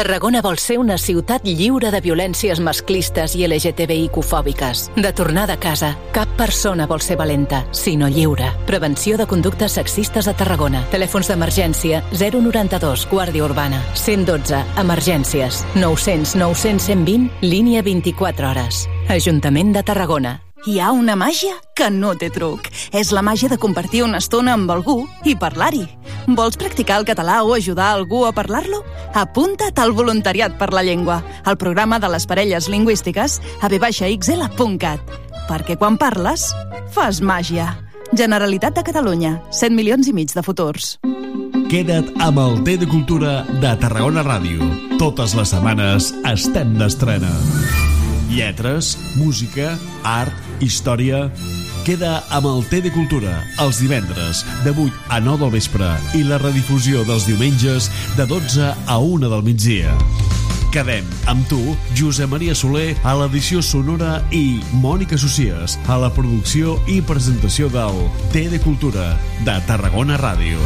Tarragona vol ser una ciutat lliure de violències masclistes i LGTBIQ-fòbiques. De tornada a casa, cap persona vol ser valenta, sinó lliure. Prevenció de conductes sexistes a Tarragona. Telèfons d'emergència 092, Guàrdia Urbana. 112, emergències. 900 900 120, línia 24 hores. Ajuntament de Tarragona. Hi ha una màgia que no té truc. És la màgia de compartir una estona amb algú i parlar-hi. Vols practicar el català o ajudar algú a parlar-lo? Apunta't al Voluntariat per la Llengua, al programa de les parelles lingüístiques a vxl.cat. Perquè quan parles, fas màgia. Generalitat de Catalunya, 100 milions i mig de futurs. Queda't amb el T de Cultura de Tarragona Ràdio. Totes les setmanes estem d'estrena. Lletres, música, art, història... Queda amb el T de Cultura els divendres de 8 a 9 del vespre i la redifusió dels diumenges de 12 a 1 del migdia. Quedem amb tu, Josep Maria Soler, a l'edició sonora i Mònica Socies, a la producció i presentació del T de Cultura de Tarragona Ràdio.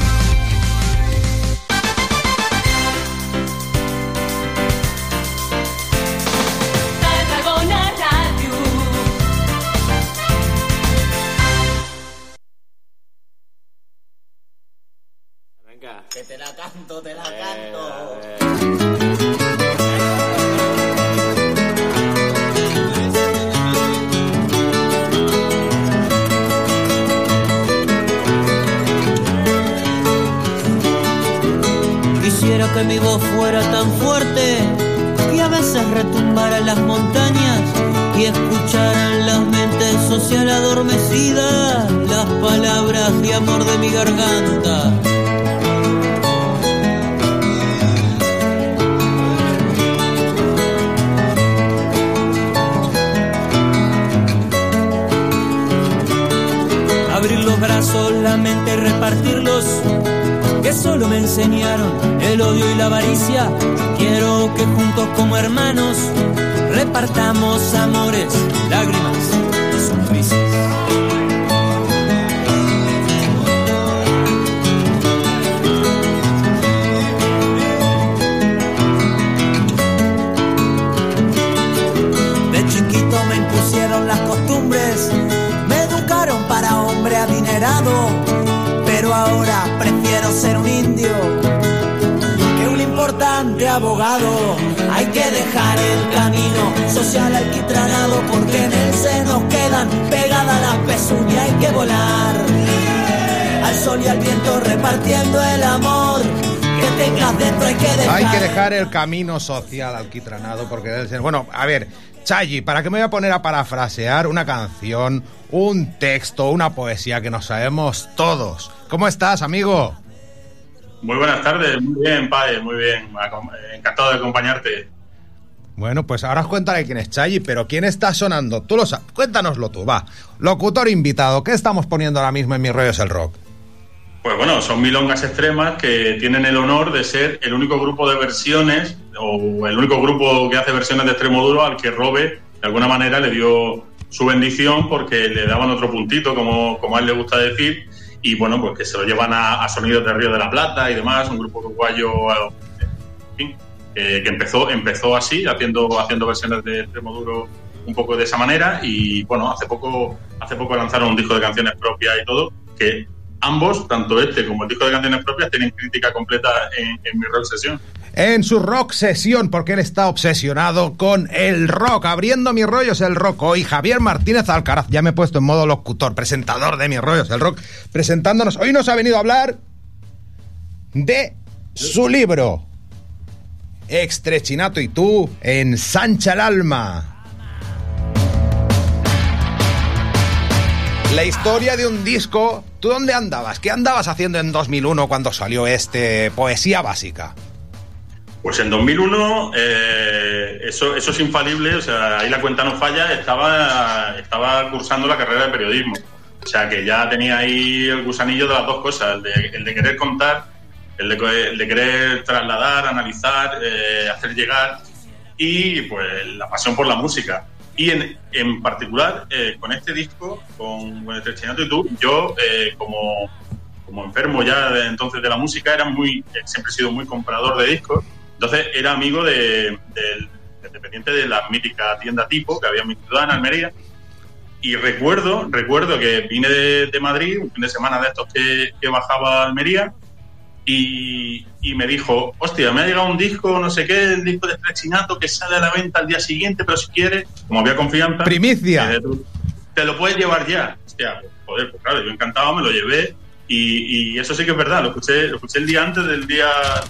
Hermanos repartamos amores, lágrimas y sonrisas. De chiquito me impusieron las costumbres, me educaron para hombre adinerado, pero ahora prefiero ser un indio abogado. Hay que dejar el camino social alquitranado porque en él se nos quedan pegadas las pezuñas. Hay que volar al sol y al viento repartiendo el amor que tengas dentro. Hay que dejar. Hay que dejar el camino social alquitranado porque debe ser... Bueno, a ver, Chayi, ¿para qué me voy a poner a parafrasear una canción, un texto, una poesía que nos sabemos todos? ¿Cómo estás, amigo? Muy buenas tardes, muy bien, Pae, muy bien. Encantado de acompañarte. Bueno, pues ahora os contaré quién es Chayi, pero ¿quién está sonando? Tú lo sabes. Cuéntanoslo tú, va. Locutor invitado, ¿qué estamos poniendo ahora mismo en Mi Rollo es el Rock? Pues bueno, son milongas extremas que tienen el honor de ser el único grupo de versiones o el único grupo que hace versiones de extremo duro al que Robe de alguna manera le dio su bendición porque le daban otro puntito, como, como a él le gusta decir, y bueno, pues que se lo llevan a, a Sonidos de Río de la Plata y demás, un grupo uruguayo eh, que, empezó, empezó así, haciendo, haciendo versiones de extremo duro un poco de esa manera y bueno, hace poco, hace poco lanzaron un disco de canciones propias y todo, que ambos, tanto este como el disco de canciones propias, tienen crítica completa en, en mi rock sesión. En su rock sesión, porque él está obsesionado con el rock. Abriendo mis rollos el rock hoy, Javier Martínez Alcaraz. Ya me he puesto en modo locutor, presentador de mis rollos el rock, presentándonos. Hoy nos ha venido a hablar de su libro. Extrechinato y tú, ensancha el alma. La historia de un disco. ¿Tú dónde andabas? ¿Qué andabas haciendo en 2001 cuando salió este Poesía Básica? Pues en 2001, eh, eso, eso es infalible, o sea, ahí la cuenta no falla, estaba, estaba cursando la carrera de periodismo. O sea, que ya tenía ahí el gusanillo de las dos cosas, el de, el de querer contar, el de, el querer trasladar, analizar, eh, hacer llegar y pues la pasión por la música. Y en, en particular, eh, con este disco, con, con Estrechinato y tú, yo eh, como, como enfermo ya de, entonces de la música, era muy, siempre he sido muy comprador de discos, entonces era amigo de, del, del dependiente de la mítica tienda tipo que había en mi ciudad, en Almería, y recuerdo, recuerdo que vine de, de Madrid, un fin de semana de estos que, que bajaba a Almería, y, y, me dijo, hostia, me ha llegado un disco, no sé qué, el disco de Estrechinato que sale a la venta al día siguiente, pero si quieres, como había confianza... ¡Primicia! Eh, te lo puedes llevar ya. Hostia, joder, pues claro, yo encantado, me lo llevé y, y, eso sí que es verdad, lo escuché, lo escuché el día antes del día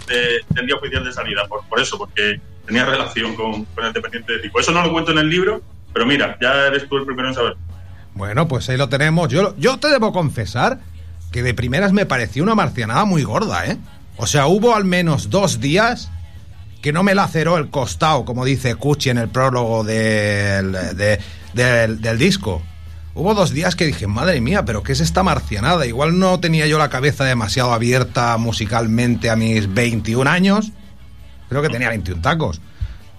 de, del día oficial de salida, por, por eso, porque tenía relación con, con el dependiente de tipo. Eso no lo cuento en el libro, pero mira, ya eres tú el primero en saber. Bueno, pues ahí lo tenemos. Yo, yo te debo confesar que de primeras me pareció una marcianada muy gorda, ¿eh? O sea, hubo al menos dos días que no me laceró el costado, como dice Cuchi en el prólogo del, de, del, del disco. Hubo dos días que dije, madre mía, pero ¿qué es esta marcianada? Igual no tenía yo la cabeza demasiado abierta musicalmente a mis 21 años. Creo que tenía 21 tacos.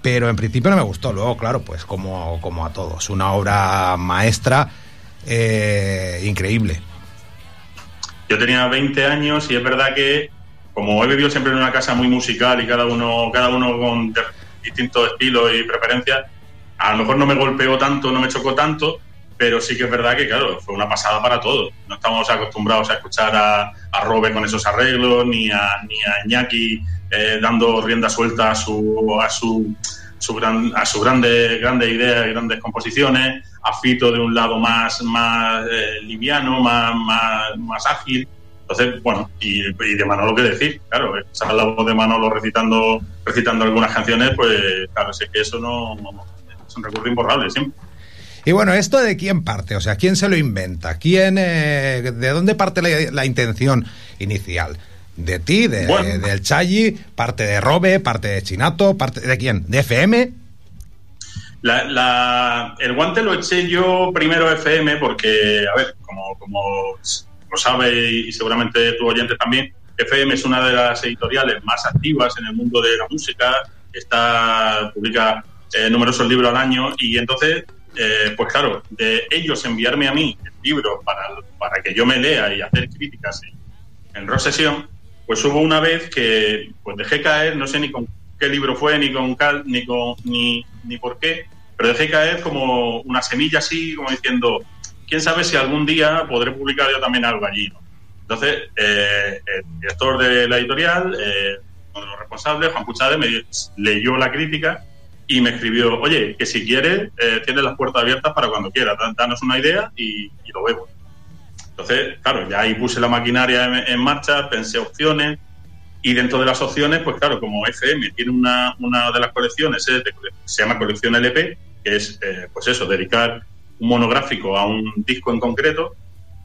Pero en principio no me gustó. Luego, claro, pues como, como a todos. Una obra maestra eh, increíble. Yo tenía 20 años y es verdad que como he vivido siempre en una casa muy musical y cada uno, cada uno con distintos estilos y preferencias, a lo mejor no me golpeó tanto, no me chocó tanto, pero sí que es verdad que, claro, fue una pasada para todos. No estamos acostumbrados a escuchar a, a Robe con esos arreglos, ni a, ni a Iñaki eh, dando rienda suelta a su, a su, su gran, a sus grandes, grandes ideas y grandes composiciones, a Fito de un lado más, más eh, liviano, más, más, más ágil. Entonces, bueno, y, y, de Manolo qué decir, claro, esa la voz de Manolo recitando, recitando algunas canciones, pues claro, sé que eso no, no es un recuerdo imborrable siempre. Y bueno, ¿esto de quién parte? O sea, ¿quién se lo inventa? ¿Quién, eh, ¿De dónde parte la, la, intención inicial? ¿De ti? De, bueno. de, ¿Del Chayi? ¿Parte de Robe? ¿Parte de Chinato? ¿Parte de quién? ¿De FM? La, la, el guante lo eché yo primero FM porque, a ver, como, como lo sabe y seguramente tu oyente también, FM es una de las editoriales más activas en el mundo de la música, está publica eh, numerosos libros al año y entonces, eh, pues claro, de ellos enviarme a mí el libro para, para que yo me lea y hacer críticas en, en pues hubo una vez que pues dejé caer, no sé ni con qué libro fue, ni con cal, ni con ni, ni por qué, pero dejé caer como una semilla así, como diciendo, quién sabe si algún día podré publicar yo también algo allí. ¿no? Entonces, eh, el director de la editorial, eh, uno de los responsables, Juan Puchade, me leyó la crítica y me escribió, oye, que si quieres, eh, tienes las puertas abiertas para cuando quieras, danos una idea y, lo vemos. Entonces, claro, ya ahí puse la maquinaria en, marcha, pensé opciones y dentro de las opciones, pues claro, como FM tiene una, una de las colecciones, de, se llama colección LP, que es, eh, pues eso, dedicar un monográfico a un disco en concreto,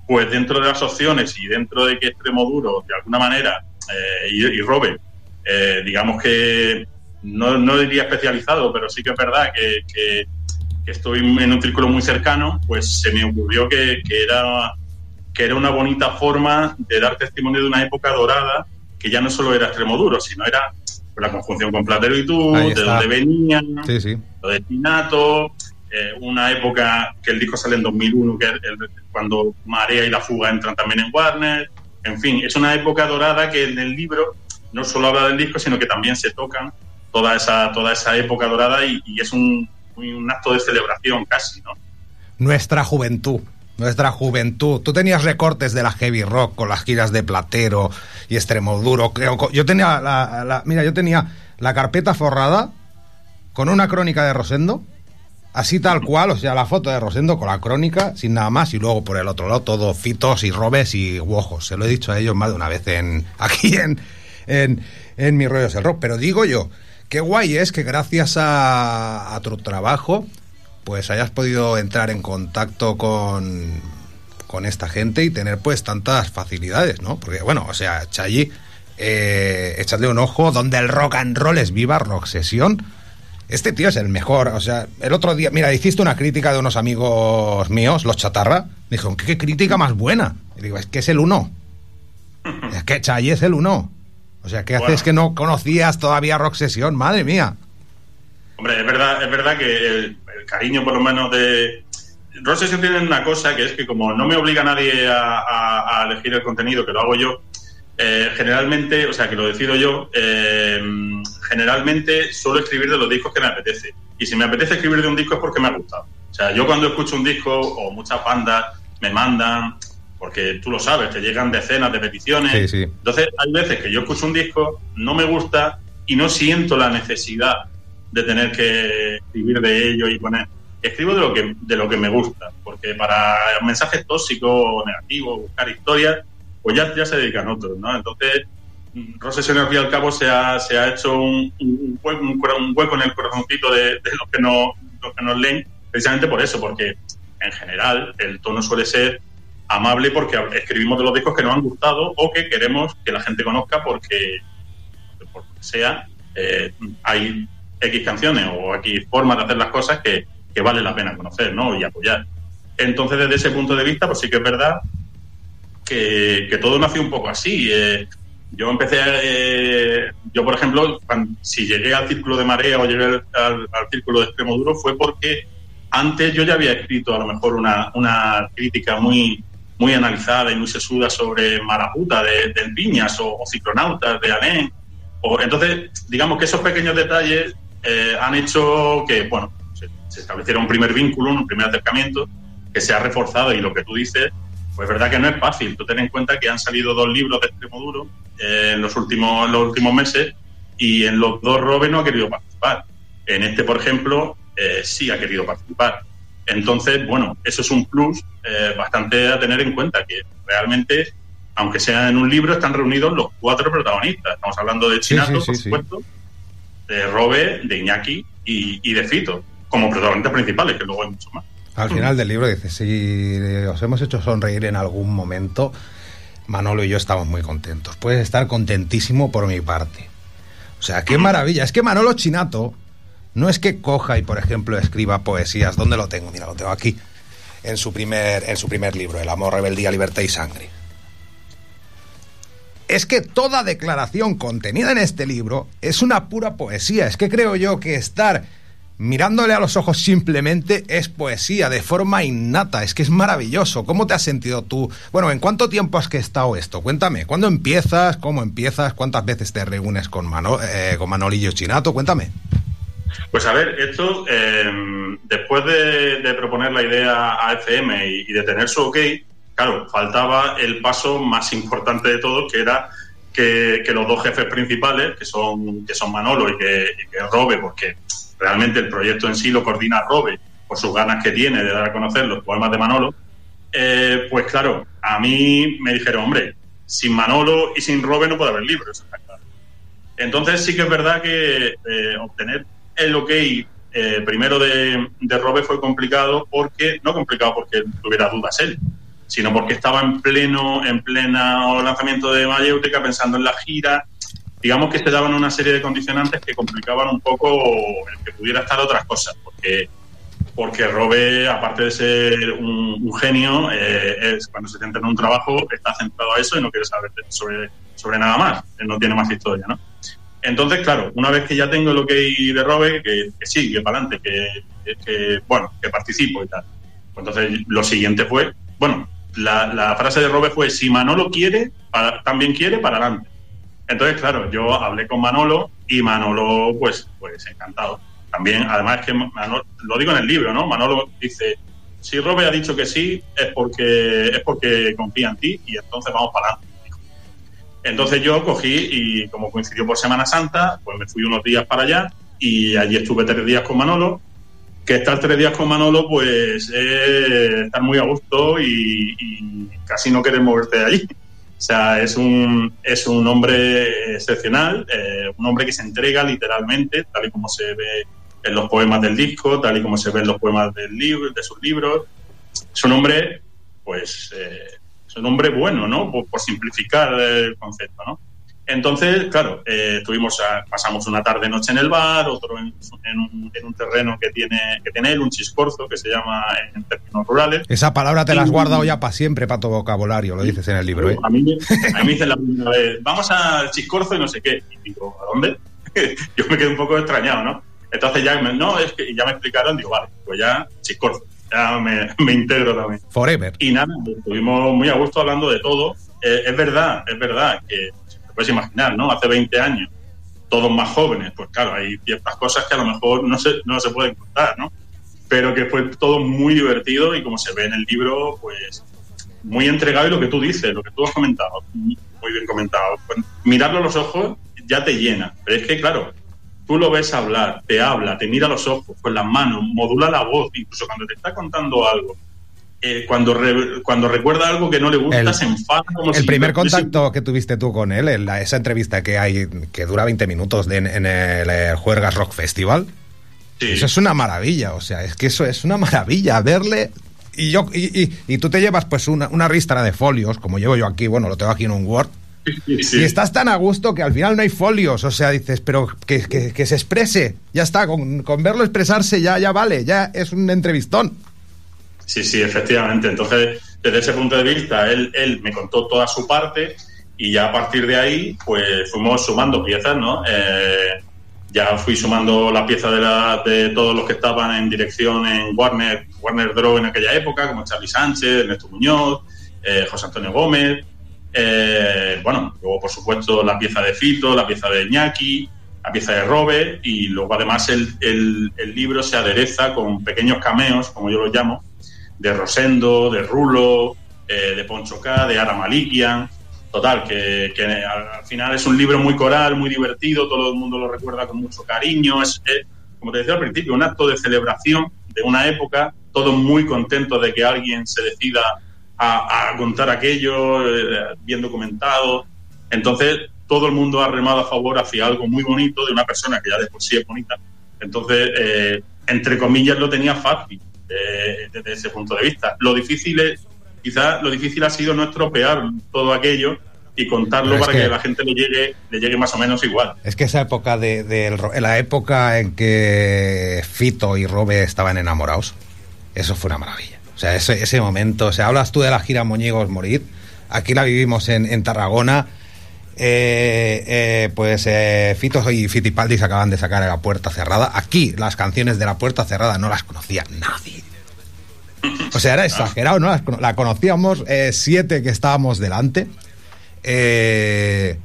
pues dentro de las opciones y dentro de que Extremo Duro, de alguna manera, eh, y, y eh, digamos que no, no, diría especializado, pero sí que es verdad que, que, que, estoy en un círculo muy cercano, pues se me ocurrió que, que, era, que era una bonita forma de dar testimonio de una época dorada que ya no solo era Extremo Duro, sino era la conjunción con Platero y tú, de donde venían, sí, sí. lo de Pinato, eh, una época que el disco sale en 2001, que es cuando Marea y La Fuga entran también en Warner. En fin, es una época dorada que en el libro no solo habla del disco, sino que también se tocan toda esa, toda esa época dorada y, es un, un, acto de celebración casi, ¿no? Nuestra juventud. nuestra juventud. Tú tenías recortes de la heavy rock con las giras de Platero y Extremoduro. Yo tenía la, la- mira, yo tenía la carpeta forrada con una crónica de Rosendo, así tal cual, o sea, la foto de Rosendo con la crónica, sin nada más, y luego por el otro lado todo fitos y robes y guojos. Se lo he dicho a ellos más de una vez en aquí en, en, en Mi Rollo es el Rock. Pero digo yo, qué guay es que gracias a, a tu trabajo, pues hayas podido entrar en contacto con, con esta gente y tener pues tantas facilidades, ¿no? Porque, bueno, o sea, Chayi, eh, echadle un ojo, donde el rock and roll es viva, rock sesión. Este tío es el mejor, o sea, el otro día, mira, hiciste una crítica de unos amigos míos, los Chatarra, me dijeron, ¿qué, crítica más buena? Y digo, es que es el uno. Es que Chayi es el uno. O sea, ¿qué haces que no conocías todavía rock sesión? Madre mía. Hombre, es verdad, es verdad que el, el cariño, por lo menos, de. Rock Session tiene una cosa que es que, como no me obliga nadie a, a- a elegir el contenido, que lo hago yo, eh, generalmente, o sea, que lo decido yo, eh, generalmente suelo escribir de los discos que me apetece. Y si me apetece escribir de un disco es porque me ha gustado. O sea, yo cuando escucho un disco, o muchas bandas me mandan, porque tú lo sabes, te llegan decenas de peticiones. Sí, sí. Entonces, hay veces que yo escucho un disco, no me gusta y no siento la necesidad de tener que escribir de ello y poner. Escribo de lo que, de lo que me gusta, porque para mensajes tóxicos o negativos, buscar historias, pues ya, ya se dedican otros, ¿no? Entonces, al fin y al cabo se ha, se ha hecho un, un hueco, un hueco en el corazoncito de, de los, que no, los que nos leen, precisamente por eso, porque en general el tono suele ser amable porque escribimos de los discos que nos han gustado o que queremos que la gente conozca porque, por lo que sea, eh, hay X canciones o X formas de hacer las cosas que, que vale la pena conocer ¿no? y apoyar. Entonces, desde ese punto de vista, pues sí que es verdad que, que todo nació un poco así. Eh, yo empecé, eh, yo por ejemplo, si llegué al círculo de marea o llegué al- al círculo de extremo duro fue porque antes yo ya había escrito a lo mejor una, una crítica muy, muy analizada y muy sesuda sobre Maraputa de, del Viñas o, o Ciclonautas de Alén. O, entonces, digamos que esos pequeños detalles eh, han hecho que, bueno, se, se estableciera un primer vínculo, un primer acercamiento que se ha reforzado y lo que tú dices, pues es verdad que no es fácil. Tú ten en cuenta que han salido dos libros de extremo duro eh, en los últimos, los últimos meses y en los dos Robe no ha querido participar. En este, por ejemplo, eh, sí ha querido participar. Entonces, bueno, eso es un plus eh, bastante a tener en cuenta, que realmente, aunque sea en un libro, están reunidos los cuatro protagonistas. Estamos hablando de Chinato, sí, por sí, supuesto, de Robe, de Iñaki y, y de Fito, como protagonistas principales, que luego hay mucho más. Al final del libro dice, si os hemos hecho sonreír en algún momento, Manolo y yo estamos muy contentos. Puedes estar contentísimo por mi parte. O sea, qué maravilla. Es que Manolo Chinato no es que coja y, por ejemplo, escriba poesías. ¿Dónde lo tengo? Mira, lo tengo aquí. En su primer, en su primer libro, El amor, rebeldía, libertad y sangre. Es que toda declaración contenida en este libro es una pura poesía. Es que creo yo que estar mirándole a los ojos simplemente es poesía, de forma innata. Es que es maravilloso. ¿Cómo te has sentido tú? Bueno, ¿en cuánto tiempo has estado esto? Cuéntame. ¿Cuándo empiezas? ¿Cómo empiezas? ¿Cuántas veces te reúnes con, eh, con Manolillo Chinato? Cuéntame. Pues a ver, esto, eh, después de, proponer la idea a FM y, y de tener su ok, claro, faltaba el paso más importante de todo, que era que, que los dos jefes principales, que son, que son Manolo y que, y Robe, porque realmente el proyecto en sí lo coordina Robe por sus ganas que tiene de dar a conocer los poemas de Manolo, eh, pues claro, a mí me dijeron, hombre, sin Manolo y sin Robe no puede haber libros. Entonces sí que es verdad que eh, obtener el ok eh, primero de, de Robe fue complicado porque, no complicado porque tuviera dudas él, sino porque estaba en pleno, en pleno lanzamiento de Mayéutica pensando en la gira. Digamos que se daban una serie de condicionantes que complicaban un poco el que pudiera estar otras cosas, porque porque Robe, aparte de ser un, genio, eh, cuando se centra en un trabajo está centrado a eso y no quiere saber sobre, sobre nada más, Él no tiene más historia, ¿no? Entonces, claro, una vez que ya tengo lo que hay de Robe, que, sí, que para adelante, que, bueno, que participo y tal. Pues entonces, lo siguiente fue, bueno, la, frase de Robe fue, si Manolo quiere, también quiere, para adelante. Entonces, claro, yo hablé con Manolo y Manolo, pues, pues encantado. También, además que Manolo, lo digo en el libro, ¿no? Manolo dice, si Robe ha dicho que sí, es porque, es porque confía en ti y entonces vamos para adelante. Entonces yo cogí y como coincidió por Semana Santa, pues me fui unos días para allá y allí estuve tres días con Manolo. Que estar tres días con Manolo, pues es estar muy a gusto y, y casi no querer moverte de allí. O sea, es un, es un hombre excepcional, eh, un hombre que se entrega literalmente, tal y como se ve en los poemas del disco, tal y como se ve en los poemas del libro, de sus libros. Es un hombre, pues, eh, es un hombre bueno, ¿no? Por, por simplificar el concepto, ¿no? Entonces, claro, eh, tuvimos a- pasamos una tarde noche en el bar, otro en, en un, en un terreno que tiene, que tiene él, un chiscorzo, que se llama en términos rurales. Esa palabra te la has guardado ya para siempre, para tu vocabulario, lo dices en el libro, ¿eh? A mí, a mí me dicen la primera vez, vamos al Chiscorzo y no sé qué. Y digo, ¿a dónde? Yo me quedé un poco extrañado, ¿no? Entonces ya me, no, es que ya me explicaron, digo, vale, pues ya Chiscorzo, ya me, me integro también. Forever. Y nada, estuvimos muy a gusto hablando de todo. Eh, es verdad, es verdad que te puedes imaginar, ¿no? Hace 20 años, todos más jóvenes, pues claro, hay ciertas cosas que a lo mejor no se, no se pueden contar, ¿no? Pero que fue todo muy divertido y como se ve en el libro, pues muy entregado y lo que tú dices, lo que tú has comentado, muy bien comentado. Pues, mirarlo a los ojos ya te llena, pero es que claro, tú lo ves hablar, te habla, te mira a los ojos con las manos, modula la voz, incluso cuando te está contando algo. eh, cuando, re- cuando recuerda algo que no le gusta, El- se enfada. Como El si- primer contacto que tuviste tú con él, en la- esa entrevista que hay, que dura 20 minutos de- en, el, eh, Juergas Rock Festival, eso es una maravilla, o sea, es que eso es una maravilla, verle... Y, yo, y, y- y tú te llevas pues una, una ristra de folios, como llevo yo aquí, bueno, lo tengo aquí en un Word, y estás tan a gusto que al final no hay folios, o sea, dices, pero que, que- que se exprese, ya está, con, con verlo expresarse ya, ya vale, ya es un entrevistón. Sí, sí, efectivamente. Entonces, desde ese punto de vista, él, él me contó toda su parte y ya a partir de ahí, pues fuimos sumando piezas, ¿no? Eh, ya fui sumando la pieza de, la, de todos los que estaban en dirección en Warner, Warner Draw en aquella época, como Charlie Sánchez, Ernesto Muñoz, eh, José Antonio Gómez. Eh, bueno, luego, por supuesto, la pieza de Fito, la pieza de Iñaki, la pieza de Robert y luego además el, el- libro se adereza con pequeños cameos, como yo los llamo, de Rosendo, de Rulo, eh, de Poncho K, de Ara Malikian. Total, que, que al, al final es un libro muy coral, muy divertido, todo el mundo lo recuerda con mucho cariño. Es, es, como te decía al principio, un acto de celebración de una época, todos muy contentos de que alguien se decida a, a contar aquello, eh, bien documentado. Entonces, todo el mundo ha remado a favor hacia algo muy bonito de una persona que ya de por sí es bonita. Entonces, eh, entre comillas, lo tenía fácil eh, desde ese punto de vista. Lo difícil es, quizás lo difícil ha sido no estropear todo aquello y contarlo para que... la gente le llegue, le llegue más o menos igual. Es que esa época de, ro- la época en que Fito y Robe estaban enamorados, eso fue una maravilla. O sea, ese, ese momento, o sea, hablas tú de la gira Moñigos Morir, aquí la vivimos en, en Tarragona. eh, eh, pues eh, Fito y Fitipaldi se acaban de sacar a la puerta cerrada. Aquí las canciones de la puerta cerrada no las conocía nadie. O sea, era exagerado, ¿no? La conocíamos eh, siete que estábamos delante. Eh,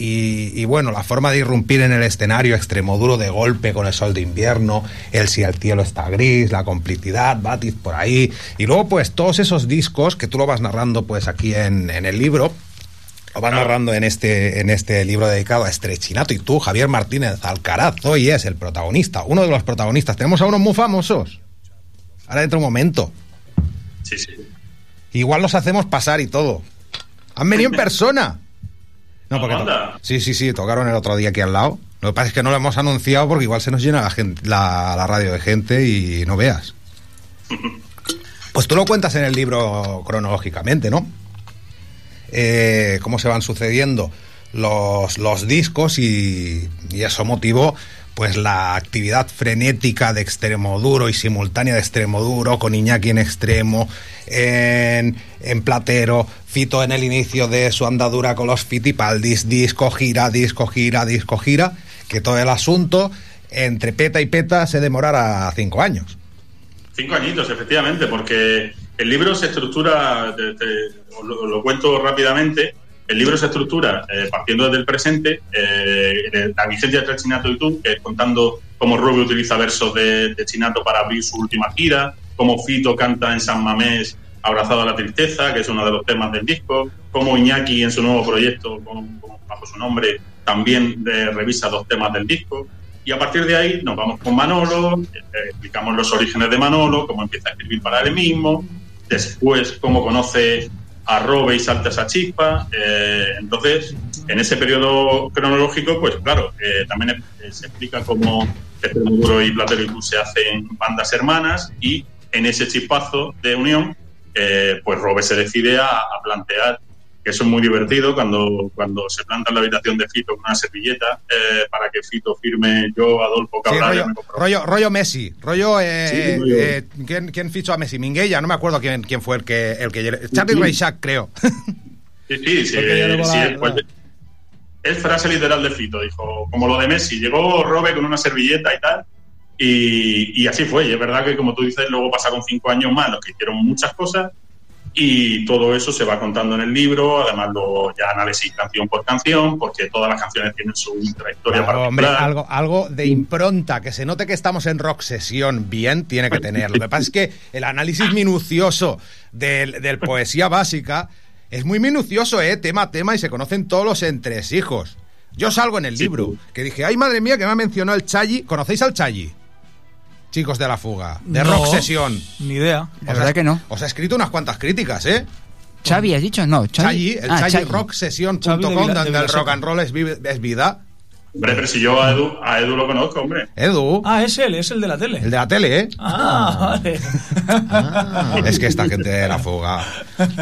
y, y bueno, la forma de irrumpir en el escenario extremoduro de golpe con el sol de invierno, el si el cielo está gris, la complicidad, Batis por ahí. Y luego, pues, todos esos discos que tú lo vas narrando, pues, aquí en, en el libro. Lo vas narrando en este, en este libro dedicado a Estrechinato. Y tú, Javier Martínez Alcaraz, hoy es el protagonista, uno de los protagonistas. Tenemos a unos muy famosos. Ahora dentro de un momento. Sí, sí. Igual los hacemos pasar y todo. Han venido en persona. No, porque sí, sí, sí, tocaron el otro día aquí al lado. Lo que pasa es que no lo hemos anunciado porque igual se nos llena la, gente, la, la radio de gente y no veas. Pues tú lo cuentas en el libro cronológicamente, ¿no? Eh, cómo se van sucediendo los, los discos y, y eso motivó pues la actividad frenética de extremo duro y simultánea de extremo duro con Iñaki en extremo en, en platero Fito en el inicio de su andadura con los Fitipaldis disco gira disco gira disco gira que todo el asunto entre peta y peta se demorara cinco años. Cinco añitos, efectivamente, porque el libro se estructura, te- lo cuento rápidamente, el libro se estructura eh, partiendo desde el presente, eh, de la vigencia entre Chinato y tú, que es contando cómo Rubio utiliza versos de, de Chinato para abrir su última gira, cómo Fito canta en San Mamés Abrazado a la Tristeza, que es uno de los temas del disco, cómo Iñaki en su nuevo proyecto, con- con- bajo su nombre, también eh, revisa dos temas del disco. Y a partir de ahí nos vamos con Manolo, eh, explicamos los orígenes de Manolo, cómo empieza a escribir para él mismo, después cómo conoce a Robe y salta esa chispa. eh, entonces, en ese periodo cronológico, pues claro, eh, también se explica cómo Extremoduro y Platero y tú se hacen bandas hermanas y en ese chispazo de unión, eh, pues Robe se decide a plantear que eso es muy divertido cuando, cuando se planta en la habitación de Fito con una servilleta eh, para que Fito firme yo, Adolfo Sí, Cabral. rollo, me rollo, rollo Messi, rollo... eh, Sí, rollo- eh, ¿quién, quién fichó a Messi? Minguella, no me acuerdo quién, quién fue el que... El que Charlie Sí. Reixac, creo. Sí, sí, sí, sí, la- pues, es frase literal de Fito, dijo, como lo de Messi, llegó Robe con una servilleta y tal, y, y así fue, y es verdad que como tú dices, luego pasaron cinco años más, los que hicieron muchas cosas, y todo eso se va contando en el libro, además luego ya análisis canción por canción, porque todas las canciones tienen su trayectoria Claro, hombre, particular. algo, algo de impronta, que se note que estamos en rock sesión bien, tiene que tener. Lo que pasa es que el análisis minucioso del, del poesía básica es muy minucioso, ¿eh? Tema a tema, y se conocen todos los entresijos. Yo salgo en el libro, que dije, ay madre mía, que me ha mencionado el Chayi. ¿Conocéis al Chayi? Chicos de la fuga, de No, rock sesión. Ni idea. La verdad que no. Os ha escrito unas cuantas críticas, ¿eh? Xavi, ¿has dicho? No, Chayi, Xavi. el Ah, Chayi Xavi. rocksession.com, donde el rock and roll es, vi- es vida. Hombre, pero si yo a Edu, a Edu lo conozco, hombre. Edu, Ah, es él, es el de la tele. el de la tele, ¿eh? Ah, vale. Es que esta gente de la fuga.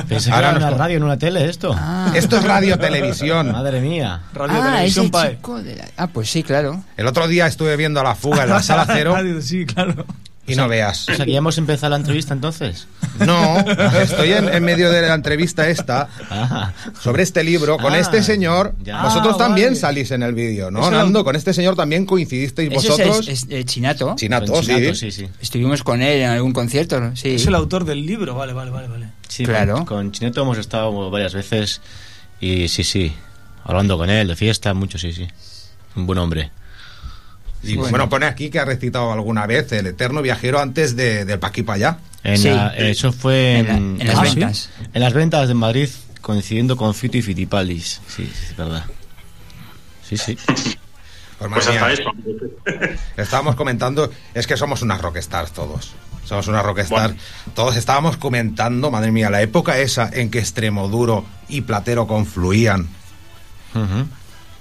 Pensé que Ahora era nos una radio en una tele esto. Esto es radio televisión. Madre mía. Radio Ah, Televisión ese PAE. chico de la... Ah, pues sí, claro. El otro día estuve viendo a la fuga en la sala cero Radio, Sí, claro. Y no veas. O sea que ya hemos empezado la entrevista entonces. No, estoy en, en medio de la entrevista esta Ah, sobre este libro con Ah, este señor. ya. Vosotros Ah, también vale. salís en el vídeo, ¿no? Eso- Nando, con este señor también coincidisteis vosotros. es, es, eh, Chinato. Chinato, sí. Chinato, sí, sí. Estuvimos con él en algún concierto, ¿no? sí. Es el autor del libro, vale, vale, vale. vale. Sí, Claro. Con, con Chineto hemos estado varias veces y sí, sí. Hablando con él de fiesta, mucho, sí, sí. Un buen hombre. Y bueno. pone aquí que ha recitado alguna vez el eterno viajero antes de, del pa' aquí pa' allá. En Sí. la- eso fue En la- en, en las ah, ventas. sí. En las ventas de Madrid, coincidiendo con Fito y Fitipaldis. Sí, sí, es verdad. Sí, sí. Pues, Pues hasta eso. Estábamos comentando, es que somos unas rockstars todos. Somos unas rockstars. Bueno. Todos estábamos comentando, madre mía, la época esa en que Extremoduro y Platero confluían Ujú.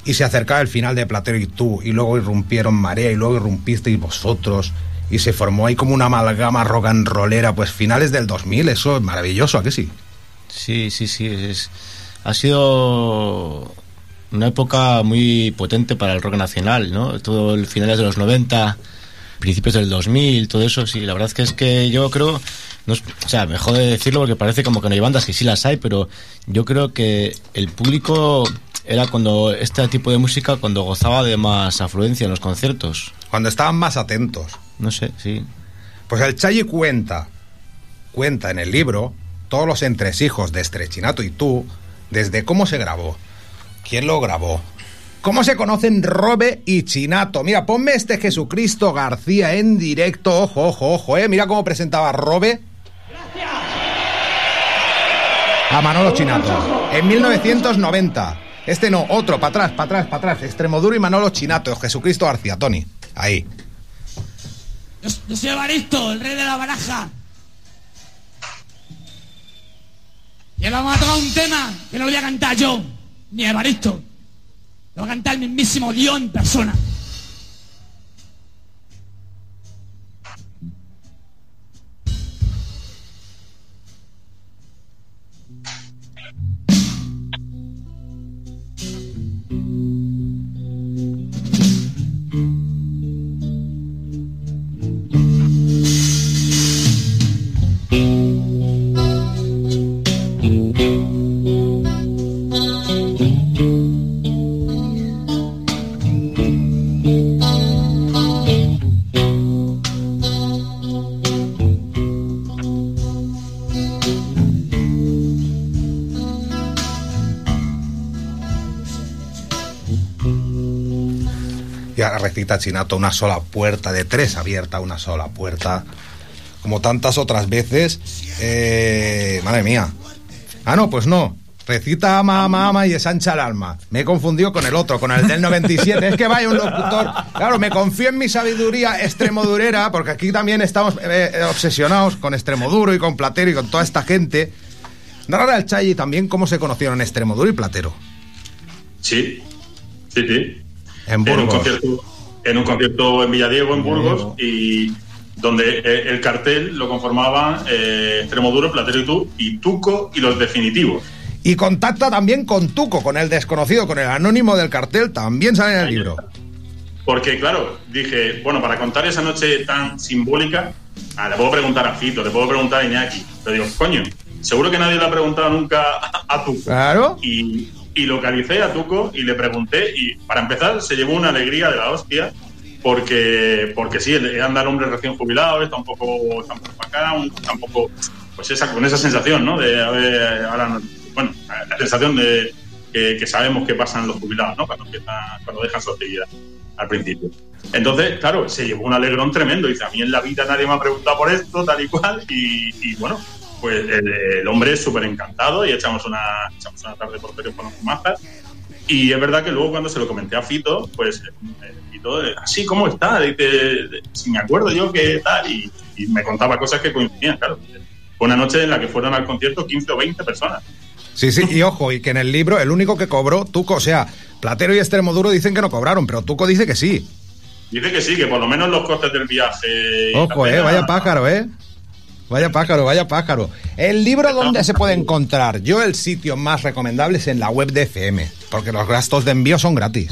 Y se acercaba el final de Platero y tú, y luego irrumpieron Marea, y luego irrumpisteis vosotros, y se formó ahí como una amalgama rock and pues finales del 2000, eso es maravilloso, ¿a que sí? Sí, sí, sí. Es, ha sido una época muy potente para el rock nacional, ¿no? Todo el finales de los 90, principios del 2000, todo eso, sí. La verdad es que es que yo creo, no es- o sea, me jode decirlo porque parece como que no hay bandas, que sí las hay, pero yo creo que el público era cuando este tipo de música, cuando gozaba de más afluencia en los conciertos. Cuando estaban más atentos. No sé, sí. Pues el Chayi cuenta, cuenta en el libro, todos los entresijos de Estrechinato y tú, desde cómo se grabó, quién lo grabó, cómo se conocen Robe y Chinato. Mira, ponme este Jesucristo García en directo, ojo, ojo, ojo, eh. Mira cómo presentaba Robe. A Manolo Chinato, en 1990. Este no, otro, para atrás, para atrás, para atrás. Extremoduro y Manolo Chinato, Jesucristo García, Tony. Ahí. Yo, yo soy Evaristo, el rey de la baraja. Y ahora vamos a tocar un tema que no lo voy a cantar yo, ni Evaristo. Lo va a cantar el mismísimo Dios persona. Y recita Chinato una sola puerta, de tres abierta, una sola puerta. como tantas otras veces. Eh, madre mía. Ah, no, pues no. Recita ama, ama, ama y ensancha el alma. Me he confundido con el otro, con el del 97. Es que vaya un locutor. Claro, me confío en mi sabiduría extremodurera, porque aquí también estamos eh, obsesionados con Extremoduro y con Platero y con toda esta gente. Narrar al Chayi también cómo se conocieron Extremoduro y Platero. Sí, sí, sí. En un concierto en un concierto en Villadiego, en Burgos, y donde eh, el cartel lo conformaban eh, Extremoduro, Platero y tú, y Tuco y los definitivos. Y contacta también con Tuco, con el desconocido, con el anónimo del cartel, también sale en el libro. Porque, claro, dije, bueno, para contar esa noche tan simbólica, ah, le puedo preguntar a Fito, le puedo preguntar a Iñaki. Pero digo, coño, seguro que nadie le ha preguntado nunca a, a Tuco. Claro. Y, y localicé a Tuco y le pregunté, y para empezar se llevó una alegría de la hostia, porque, porque sí, anda hombre recién jubilado, está un poco, está un un- está un poco, pues esa, con esa sensación, ¿no? De, a ver, ahora, no- bueno, la sensación de que, que sabemos que pasan los jubilados, ¿no? Cuando, empiezan, cuando dejan su actividad al principio. Entonces, claro, se llevó un alegrón tremendo. Dice, a mí en la vida nadie me ha preguntado por esto, tal y cual. Y, y bueno, pues el, el hombre es súper encantado y echamos una, echamos una tarde por teléfono con mazas. Y es verdad que luego cuando se lo comenté a Fito, pues eh, Fito, eh, así, ¿cómo está? Dice, si me acuerdo yo que tal. Y, y me contaba cosas que coincidían, claro. Fue una noche en la que fueron al concierto 15 o 20 personas. Sí, sí, y ojo, y que en el libro el único que cobró, Tuco, o sea, Platero y Extremoduro dicen que no cobraron, pero Tuco dice que sí. Dice que sí, que por lo menos los costes del viaje. Ojo, eh, vaya pájaro, eh. Vaya pájaro, vaya pájaro. El libro, ¿dónde se puede encontrar? Yo, el sitio más recomendable es en la web de FM, porque los gastos de envío son gratis.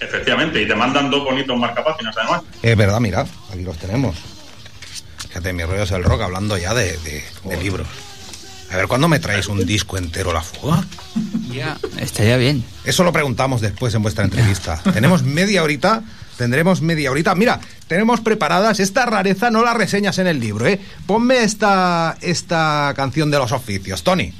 Efectivamente, y te mandan dos bonitos marcapáginas además. Es verdad, mira, aquí los tenemos. Fíjate, mi rollo es el rock hablando ya de, de- de libros. A ver, ¿cuándo me traéis un disco entero la fuga? Ya, estaría bien. Eso lo preguntamos después en vuestra entrevista. tenemos media horita, tendremos media horita. Mira, tenemos preparadas esta rareza, no la reseñas en el libro, ¿eh? Ponme esta, esta canción de los oficios, Tony.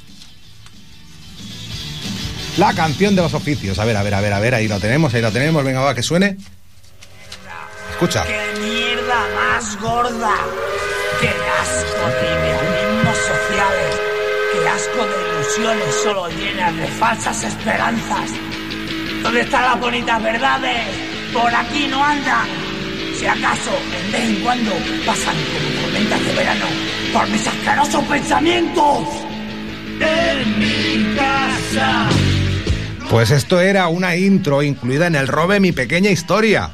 La canción de los oficios. A ver, a ver, a ver, a ver, ahí lo tenemos, ahí lo tenemos. Venga, va, que suene. Escucha. ¡Qué mierda más gorda! ¡Qué asco de idealismos sociales! ¡Qué asco de ilusiones solo llenas de falsas esperanzas! ¿Dónde están las bonitas verdades? Por aquí no andan. Si acaso, en vez en cuando, pasan como tormentas de verano por mis asquerosos pensamientos. En mi casa. Pues esto era una intro incluida en el Robe Mi Pequeña Historia.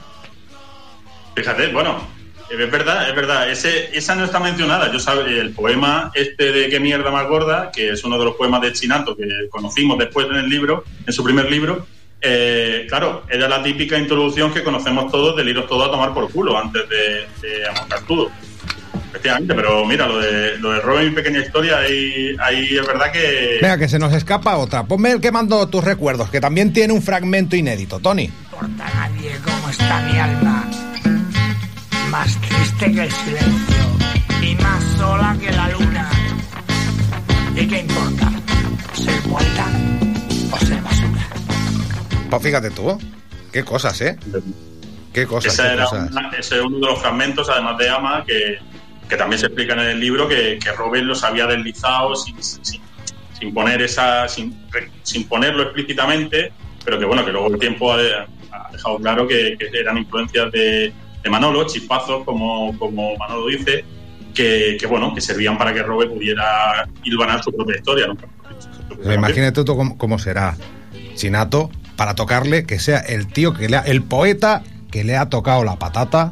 Fíjate, bueno, es verdad, es verdad. Ese, esa no está mencionada. Yo sabe, el poema este de qué mierda más gorda, que es uno de los poemas de Chinato que conocimos después en el libro, en su primer libro. Eh, claro, era la típica introducción que conocemos todos del iros todo a tomar por culo antes de, de amontar todo. Efectivamente, pero mira, lo de, lo de Robin, mi pequeña historia, ahí, ahí es verdad que. Venga, que se nos escapa otra. Ponme el que mando tus recuerdos, que también tiene un fragmento inédito, Tony. importa a nadie cómo está mi alma. Más triste que el silencio y más sola que la luna. ¿Y qué importa? ¿Ser poeta o ser basura? Pues fíjate tú, qué cosas, ¿eh? Qué cosas, Esa qué era cosas. una- ese es uno de los fragmentos, además de Ama, que, que también se explica en el libro que, que Robert los había deslizado sin, sin, sin poner esa, sin, sin ponerlo explícitamente, pero que bueno, que luego el tiempo ha, ha dejado claro que, que eran influencias de, de Manolo, chispazos, como, como Manolo dice, que, que bueno, que servían para que Robert pudiera hilvanar su propia historia. ¿no? Imagínate tú cómo, cómo será Chinato para tocarle que sea el tío que le ha, el poeta que le ha tocado la patata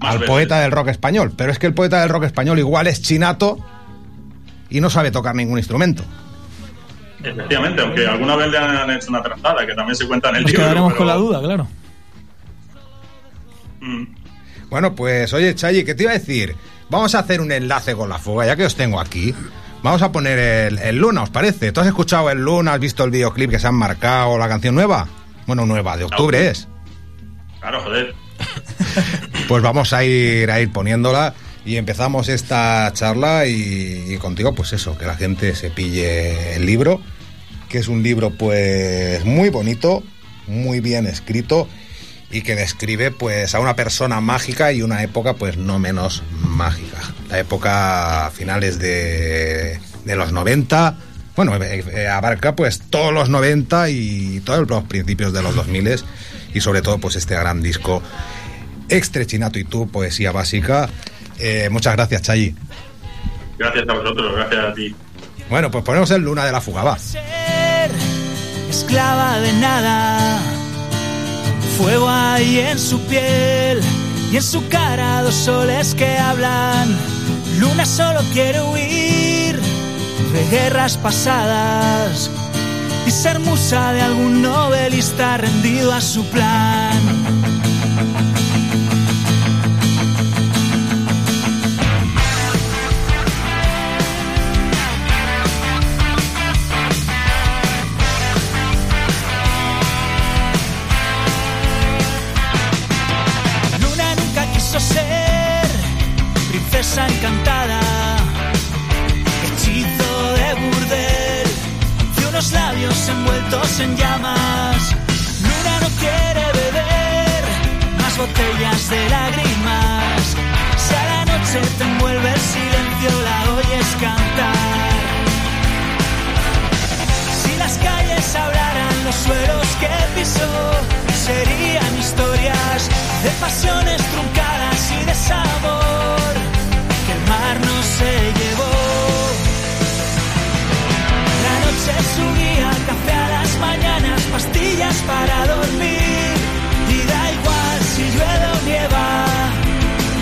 al veces. poeta del rock español. Pero es que el poeta del rock español igual es Chinato y no sabe tocar ningún instrumento. Efectivamente, aunque alguna vez le han hecho una trazada, que también se cuenta en el Nos libro. quedaremos pero- con la duda, claro. Mm. Bueno, pues oye, Chayi, ¿qué te iba a decir? Vamos a hacer un enlace con la fuga, ya que os tengo aquí. Vamos a poner el, el Luna, ¿os parece? ¿Tú has escuchado el Luna? ¿Has visto el videoclip que se han marcado, la canción nueva? Bueno, nueva, de octubre es. Claro, joder. Pues vamos a ir a ir poniéndola y empezamos esta charla y, y contigo, pues eso, que la gente se pille el libro, que es un libro pues muy bonito, muy bien escrito y que describe pues a una persona mágica y una época pues no menos mágica. La época finales de, de los 90, bueno, eh, eh, abarca pues todos los 90 y todos los principios de los 2000 y sobre todo pues este gran disco Extrechinato y tú, poesía básica. Eh, muchas gracias, Chayi. Gracias a vosotros, gracias a ti. Bueno, pues ponemos el Luna de la Fuga, va. esclava de nada. Fuego hay en su piel y en su cara dos soles que hablan. Luna solo quiere huir de guerras pasadas y ser musa de algún novelista rendido a su plan. En llamas. Luna no quiere beber más botellas de lágrimas. Si a la noche te envuelve el silencio, la oyes cantar. Si las calles hablaran los suelos que pisó, serían historias de pasiones truncadas y desamor que el mar no se llevó. La noche es para dormir. Y da igual si llueve o nieva,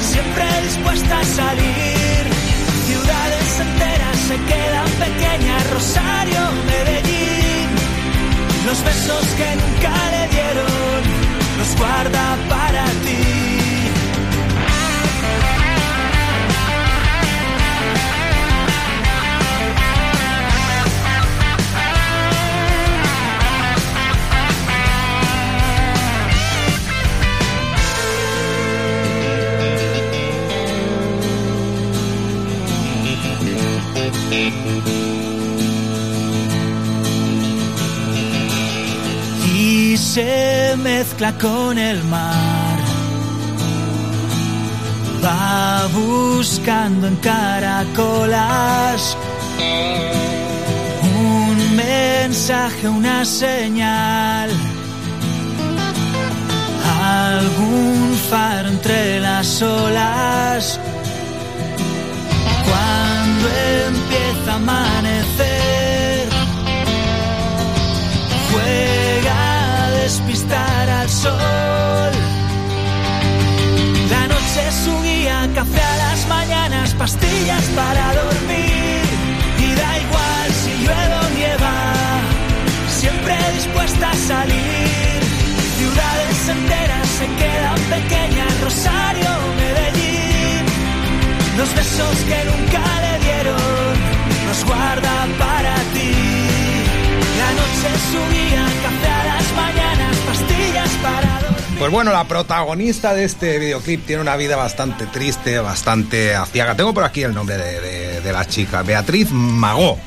siempre dispuesta a salir. Ciudades enteras se quedan pequeñas, Rosario, Medellín. Los besos que nunca le dieron, los guarda para ti. Y se mezcla con el mar. Va buscando en caracolas un mensaje, una señal. Algún faro entre las olas. Cuando empieza a amanecer juega a despistar al sol. La noche es su guía, café a las mañanas, pastillas para dormir. Y da igual si llueve o nieva, siempre dispuesta a salir. Ciudades enteras se quedan pequeñas, Rosario, Medellín. Los besos que nunca le dieron, los guarda para ti. La noche es su guía, café a las mañanas, pastillas para dormir. Pues bueno, la protagonista de este videoclip tiene una vida bastante triste, bastante aciaga. Tengo por aquí el nombre de, de- de la chica, Beatriz Magó.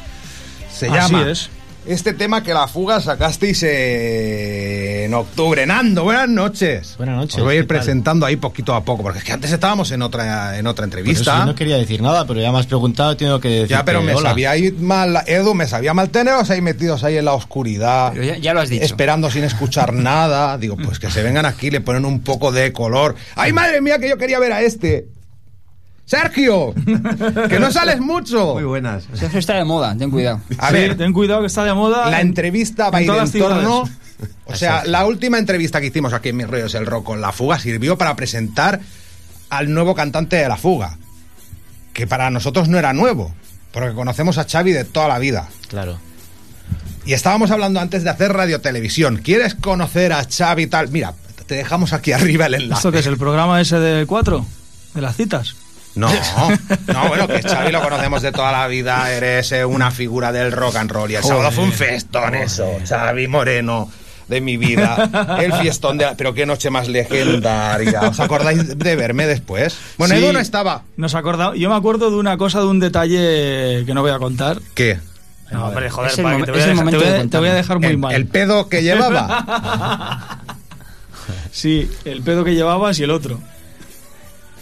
Se Así llama. es. Este tema que la fuga sacasteis eh, octubre. Nando, buenas noches. Buenas noches, Os voy a ir presentando ahí poquito a poco, porque es que antes estábamos en otra, en otra entrevista. yo no quería decir nada, pero ya me has preguntado, tengo que decir. Ya, pero me sabíais mal, Edu, me sabía mal teneros ahí metidos ahí en la oscuridad. ya, ya lo has dicho. Esperando sin escuchar nada. Digo, pues que se vengan aquí, le ponen un poco de color. ¡Ay, madre mía, que yo quería ver a este! ¡Sergio! ¡Que no sales mucho! Muy buenas. Sergio está de moda, ten cuidado. A Sí, ver, ten cuidado que está de moda. la en- entrevista va a ir en torno. O sea, la última entrevista que hicimos aquí en Mis Rollos el Rock con La Fuga sirvió para presentar al nuevo cantante de La Fuga. Que para nosotros no era nuevo, porque conocemos a Xavi de toda la vida. Claro. Y estábamos hablando antes de hacer radiotelevisión. ¿Quieres conocer a Xavi y tal? Mira, te dejamos aquí arriba el enlace. ¿Esto qué es? ¿El programa ese de cuatro? ¿De las citas? No, no, bueno, que Xavi lo conocemos de toda la vida, eres eh, una figura del rock and roll y el sábado fue un festón eso, Xavi Moreno de mi vida, el fiestón de... Pero qué noche más legendaria, ¿os acordáis de verme después? Bueno, Sí. Edu no estaba. Nos. Yo me acuerdo de una cosa, de un detalle que no voy a contar. ¿Qué? No, hombre, joder, Es el para que te voy, a el dejar, te momento voy a- de te voy a dejar muy el, mal. el pedo que llevaba. Sí, el pedo que llevabas y el otro.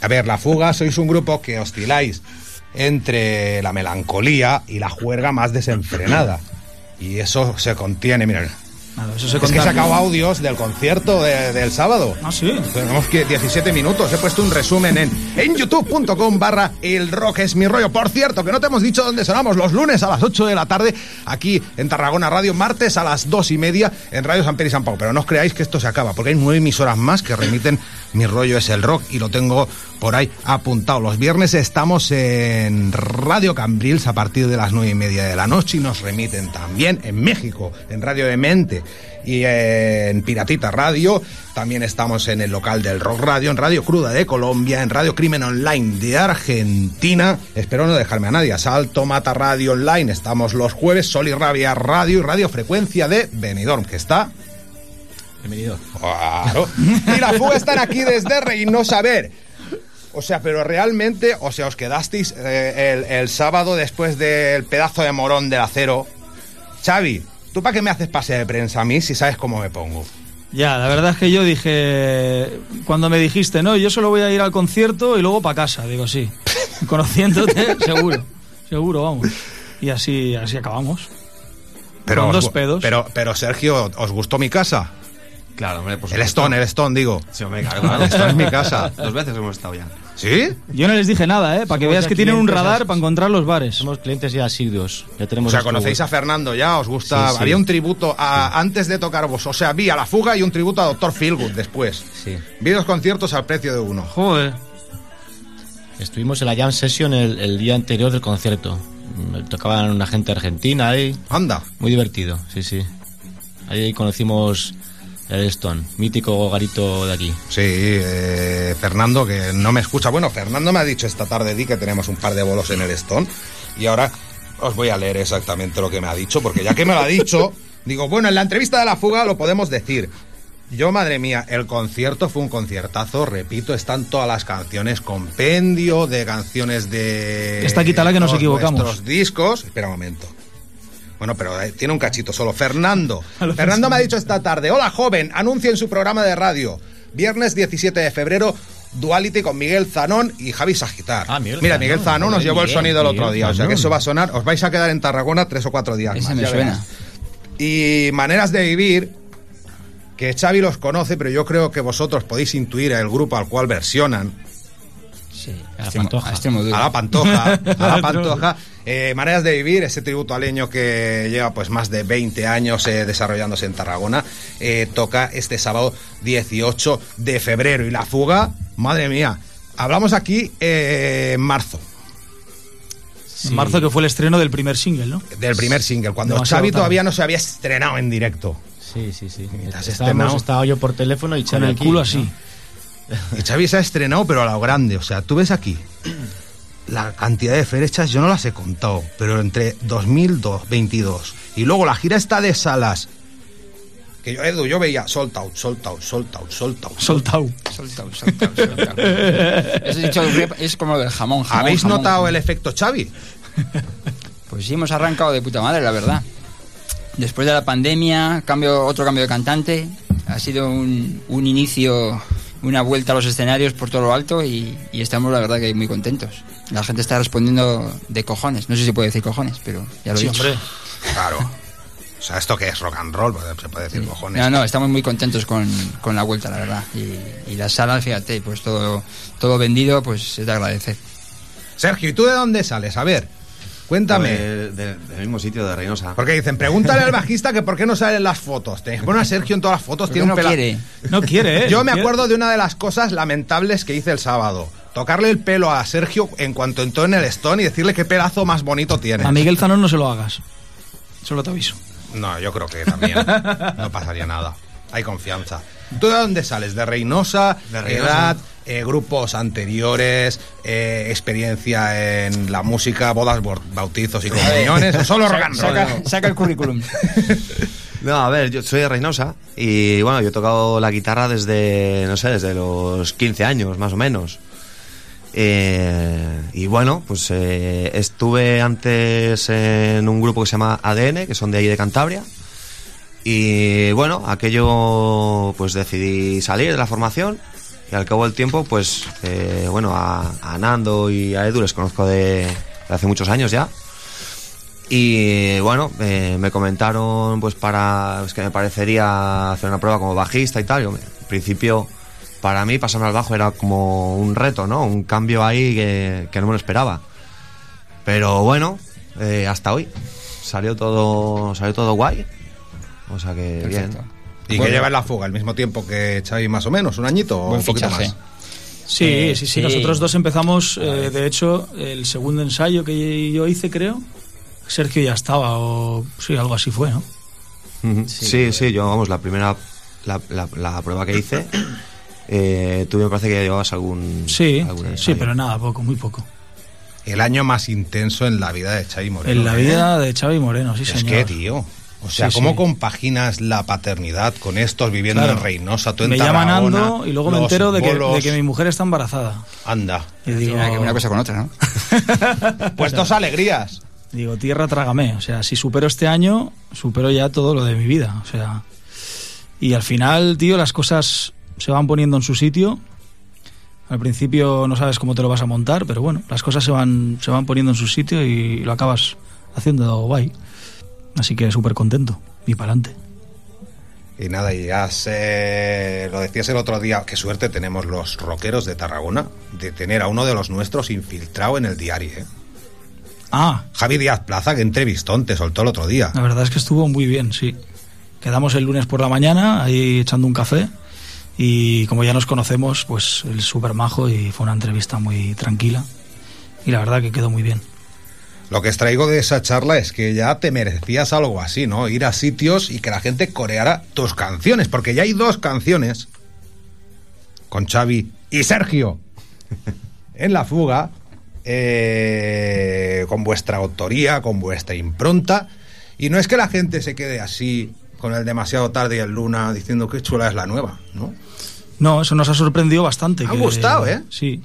A ver, La Fuga sois un grupo que osciláis entre la melancolía y la juerga más desenfrenada. Y eso se contiene, mira. Nada, eso se es que he sacado audios del concierto de- del sábado. Ah, sí. Tenemos que 17 minutos. He puesto un resumen en, en youtube.com barra el rock es mi rollo. Por cierto, que no te hemos dicho dónde sonamos los lunes a las 8 de la tarde aquí en Tarragona Radio, martes a las 2 y media en Radio San Pedro y San Pau. Pero no os creáis que esto se acaba, porque hay nueve emisoras más que remiten mi rollo es el rock y lo tengo por ahí apuntado. Los viernes estamos en Radio Cambrils a partir de las nueve y media de la noche y nos remiten también en México, en Radio Demente y en Piratita Radio. También estamos en el local del Rock Radio, en Radio Cruda de Colombia, en Radio Crimen Online de Argentina. Espero no dejarme a nadie. Salto Mata Radio Online. Estamos los jueves. Sol y Rabia Radio y Radio Frecuencia de Benidorm, que está Bienvenido. Claro. Y la fuga están aquí desde Reynosa. A ver. O sea, pero realmente, o sea, os quedasteis eh, el, el sábado después del pedazo de morón del acero. Xavi, ¿tú para qué me haces pase de prensa a mí si sabes cómo me pongo? Ya, la verdad es que yo dije, cuando me dijiste, no, yo solo voy a ir al concierto y luego para casa, digo, sí. Conociéndote, seguro, seguro, vamos. Y así, así acabamos. Con os dos pedos. Pero, pero Sergio, ¿os gustó mi casa? Claro, hombre, por El supuesto. Stone, el Stone, digo. Sí, hombre, claro. Esto es mi casa. Dos veces hemos estado ya. ¿Sí? Yo no les dije nada, ¿eh? Para que Somos veas que tienen un radar para encontrar los bares. Somos clientes ya asiduos. Ya O tenemos sea, nuestro- conocéis a Fernando ya, os gusta. Sí, sí. Había un tributo a, antes de tocar vos. O sea, vi a la fuga y un tributo a Doctor Feelgood después. Sí. Vi dos conciertos al precio de uno. Joder. Estuvimos en la jam session el, el día anterior del concierto. Tocaban una gente argentina ahí. Anda. Muy divertido, sí, sí. Ahí conocimos el Stone, mítico garito de aquí. Sí, eh, Fernando, que no me escucha. Bueno, Fernando me ha dicho esta tarde, di que tenemos un par de bolos en el Stone. Y ahora os voy a leer exactamente lo que me ha dicho, porque ya que me lo ha dicho, digo, bueno, en la entrevista de la fuga lo podemos decir. Yo, madre mía, el concierto fue un conciertazo, repito, están todas las canciones, compendio de canciones de... Esta quítala que nos equivocamos. nuestros discos. Espera un momento. Bueno, pero eh, tiene un cachito solo. Fernando. Fernando me ha dicho esta tarde, hola joven, anuncia en su programa de radio. Viernes 17 de febrero, Duality con Miguel Zanón y Javi Sagitar. Miguel Mira, Zanón, Miguel Zanón nos Miguel, llevó el sonido el otro Miguel día, o sea que eso va a sonar. Os vais a quedar en Tarragona tres o cuatro días Ese más. me suena. Y maneras de vivir, que Xavi los conoce, pero yo creo que vosotros podéis intuir el grupo al cual versionan. Sí, A la Pantoja. a la Pantoja, a la Pantoja. Eh, maneras de vivir, ese tributo aleño que lleva pues más de 20 años eh, desarrollándose en Tarragona, eh, toca este sábado 18 de febrero. Y la fuga, madre mía, hablamos aquí eh, en marzo, En marzo que fue el estreno del primer single, ¿no? del primer single, cuando Demasiado Xavi tarde. todavía no se había estrenado en directo. Sí, sí, sí. Estábamos, estaba yo por teléfono y Con Xavi el aquí, culo ¿no? Y Xavi se ha estrenado, pero a lo grande. O sea, tú ves aquí la cantidad de fechas, yo no las he contado, pero entre 2022 y luego la gira está de salas. Que yo, Edu, yo veía sold out, sold out, sold out, sold out. Soltao. Eso he dicho, es como del jamón, jamón, ¿Habéis jamón. notado el efecto Xavi? Pues sí, hemos arrancado de puta madre, la verdad. Después de la pandemia, cambio, otro cambio de cantante. Ha sido un, un inicio, una vuelta a los escenarios por todo lo alto y, y estamos, la verdad, que muy contentos. La gente está respondiendo de cojones. No sé si se puede decir cojones, pero ya lo Sí, he dicho. hombre. Claro. O sea, esto que es rock and roll, pues, se puede decir cojones. No, no, estamos muy contentos con, con la vuelta, la verdad. Y, y las salas, fíjate, pues todo, todo vendido, pues es de agradecer. Sergio, ¿y tú de dónde sales? A ver, cuéntame. De- de- del mismo sitio de Reynosa. Porque dicen, pregúntale al bajista que por qué no salen las fotos. Que poner a Sergio en todas las fotos. Tiene un no pela- quiere. No quiere, ¿eh? Yo me acuerdo de una de las cosas lamentables que hice el sábado. Tocarle el pelo a Sergio en cuanto entró en el Stone y decirle qué pedazo más bonito tiene. A Miguel Zanón no se lo hagas. Solo te aviso. No, yo creo que también no pasaría nada. Hay confianza. ¿Tú de dónde sales? ¿De Reynosa? De Reynosa. ¿Edad? eh, grupos anteriores? eh, ¿Experiencia en la música? ¿Bodas, bautizos y comuniones? ¿O solo rock saca el currículum. No, a ver, yo soy de Reynosa y bueno, yo he tocado la guitarra desde, no sé, desde los 15 años más o menos. Eh, y bueno, pues eh, estuve antes en un grupo que se llama ADN, que son de ahí de Cantabria. Y bueno, aquello pues decidí salir de la formación y al cabo del tiempo pues eh, bueno, a, Nando y a Edu les conozco de, hace muchos años ya. Y bueno, eh, me comentaron pues para que me parecería hacer una prueba como bajista y tal. En principio, para mí pasarme al bajo era como un reto, ¿no? Un cambio ahí que, que no me lo esperaba. Pero bueno, eh, hasta hoy salió todo salió todo guay. O sea que bien. ¿Y que lleva en la fuga? ¿El mismo tiempo que Xavi más o menos? ¿Un añito o un poquito fichaje. más? Sí, Eh, sí, sí, sí. Nosotros dos empezamos, eh, de hecho, el segundo ensayo que yo hice, creo, Sergio ya estaba, o sí, algo así fue, ¿no? Sí, sí, yo, vamos, la primera, la, la- la prueba que hice, eh, tú me parece que llevabas algún... Sí, algún sí, pero nada, poco, muy poco. El año más intenso en la vida de Xavi Moreno. En la ¿eh? vida de Xavi Moreno, sí, Es señor. que, tío. O sea, Sí, ¿cómo sí. compaginas la paternidad con estos viviendo Claro. en Reynosa, tú en Me llaman Ando y luego me entero de que, de que mi mujer está embarazada. Anda. Y digo, Tiene que ver una cosa con otra, ¿no? Pues dos alegrías. Digo, tierra, trágame. O sea, si supero este año, supero ya todo lo de mi vida. O sea, y al final, tío, las cosas se van poniendo en su sitio. Al principio no sabes cómo te lo vas a montar, pero bueno, las cosas se van, se van poniendo en su sitio y lo acabas haciendo guay. Así que súper contento. Y para adelante. Y nada, y ya se... Lo decías el otro día, qué suerte tenemos los rockeros de Tarragona de tener a uno de los nuestros infiltrado en el diario, ¿eh? Ah, Javi Díaz Plaza, que entrevistón te soltó el otro día. la verdad es que estuvo muy bien, sí. Quedamos el lunes por la mañana ahí echando un café y como ya nos conocemos, pues el súper majo y fue una entrevista muy tranquila y la verdad que quedó muy bien. Lo que extraigo de esa charla es que ya te merecías algo así, ¿no? Ir a sitios y que la gente coreara tus canciones, porque ya hay dos canciones con Xavi y Sergio en la fuga, eh, con vuestra autoría, con vuestra impronta, y no es que la gente se quede así con el demasiado tarde y el luna diciendo que chula es la nueva, ¿no? No, eso nos ha sorprendido bastante. Ha que- gustado, ¿eh? Sí.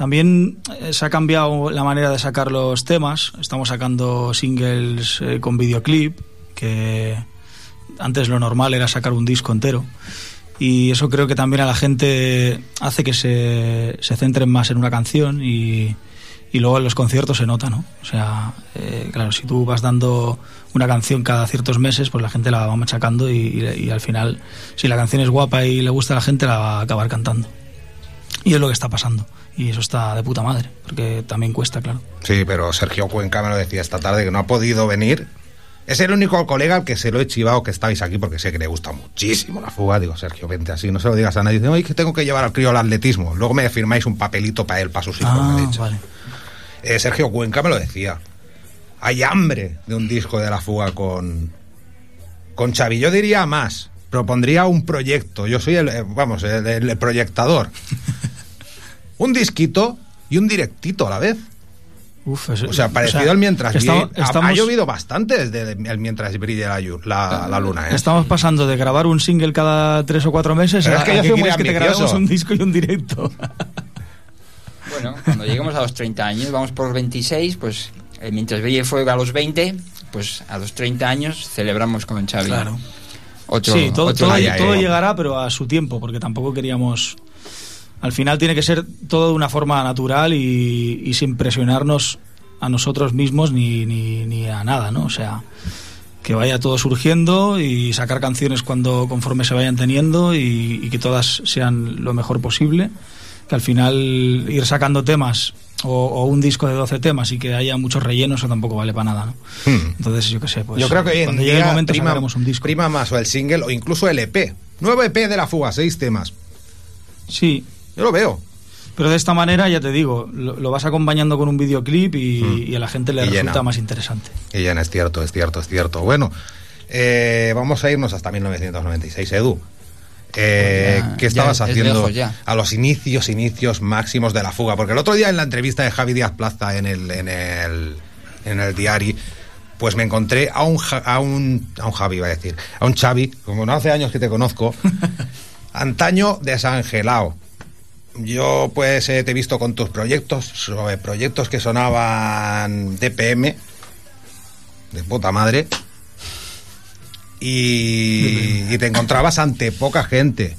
También eh, se ha cambiado la manera de sacar los temas. Estamos sacando singles eh, con videoclip, que antes lo normal era sacar un disco entero. Y eso creo que también a la gente hace que se, se centren más en una canción y, y luego en los conciertos se nota, ¿no? O sea, eh, claro, si tú vas dando una canción cada ciertos meses, pues la gente la va machacando y, y- y al final, si la canción es guapa y le gusta a la gente, la va a acabar cantando. Y es lo que está pasando. Y eso está de puta madre, porque también cuesta, claro. Sí, pero Sergio Cuenca me lo decía esta tarde que no ha podido venir. Es el único colega al que se lo he chivado que estáis aquí porque sé que le gusta muchísimo la fuga. Digo, Sergio, vente así, no se lo digas a nadie. Dice, oye, que tengo que llevar al crío al atletismo. Luego me firmáis un papelito para él, para sus hijos. me ha dicho. vale. Eh, Sergio Cuenca me lo decía. Hay hambre de un disco de la fuga con, con Xavi. Yo diría más. Propondría un proyecto. Yo soy el, eh, vamos, el, el proyectador. un disquito y un directito a la vez. Uf, eso- O sea, parecido o sea, al mientras estamos- brille- ha- Ha, estamos- llovido bastante desde el mientras brille la, la, la luna, ¿eh? Estamos pasando de grabar un single cada tres o cuatro meses Pero a, es que a yo que muy quieres que te grabemos un disco y un directo. Bueno, cuando lleguemos a los 30 años, vamos por 26, pues eh, mientras brille fuego a los 20, pues a los 30 años celebramos con Xavi. Claro. Otro, sí, todo, otro todo- todo llegará, pero a su tiempo, porque tampoco queríamos... Al final tiene que ser todo de una forma natural y, y sin presionarnos a nosotros mismos ni, ni, ni a nada, ¿no? O sea, que vaya todo surgiendo y sacar canciones cuando conforme se vayan teniendo y, y que todas sean lo mejor posible. Que al final ir sacando temas o, o un disco de 12 temas y que haya muchos rellenos, eso tampoco vale para nada, ¿no? Hmm. Entonces, yo qué sé, pues Yo creo que cuando llegue el momento prima, sacaremos un disco. prima más o el single o incluso el EP. Nuevo EP de la fuga, seis temas. Sí. Yo lo veo. Pero de esta manera, ya te digo, lo, lo vas acompañando con un videoclip y, y a la gente le Y resulta llena. más interesante. Y ya es cierto, es cierto, es cierto. Bueno, eh, vamos a irnos hasta 1996, Edu. Eh, ya- ¿Qué estabas ya es haciendo lejos a los inicios, inicios máximos de la fuga? Porque el otro día en la entrevista de Javi Díaz Plaza en el, en el, en el diario, pues me encontré a un, a un, a un Javi, iba a decir, a un Xavi, como no hace años que te conozco, antaño desangelado. Yo pues eh, te he visto con tus proyectos, sobre proyectos que sonaban DPM, de puta madre. y, y te encontrabas ante poca gente.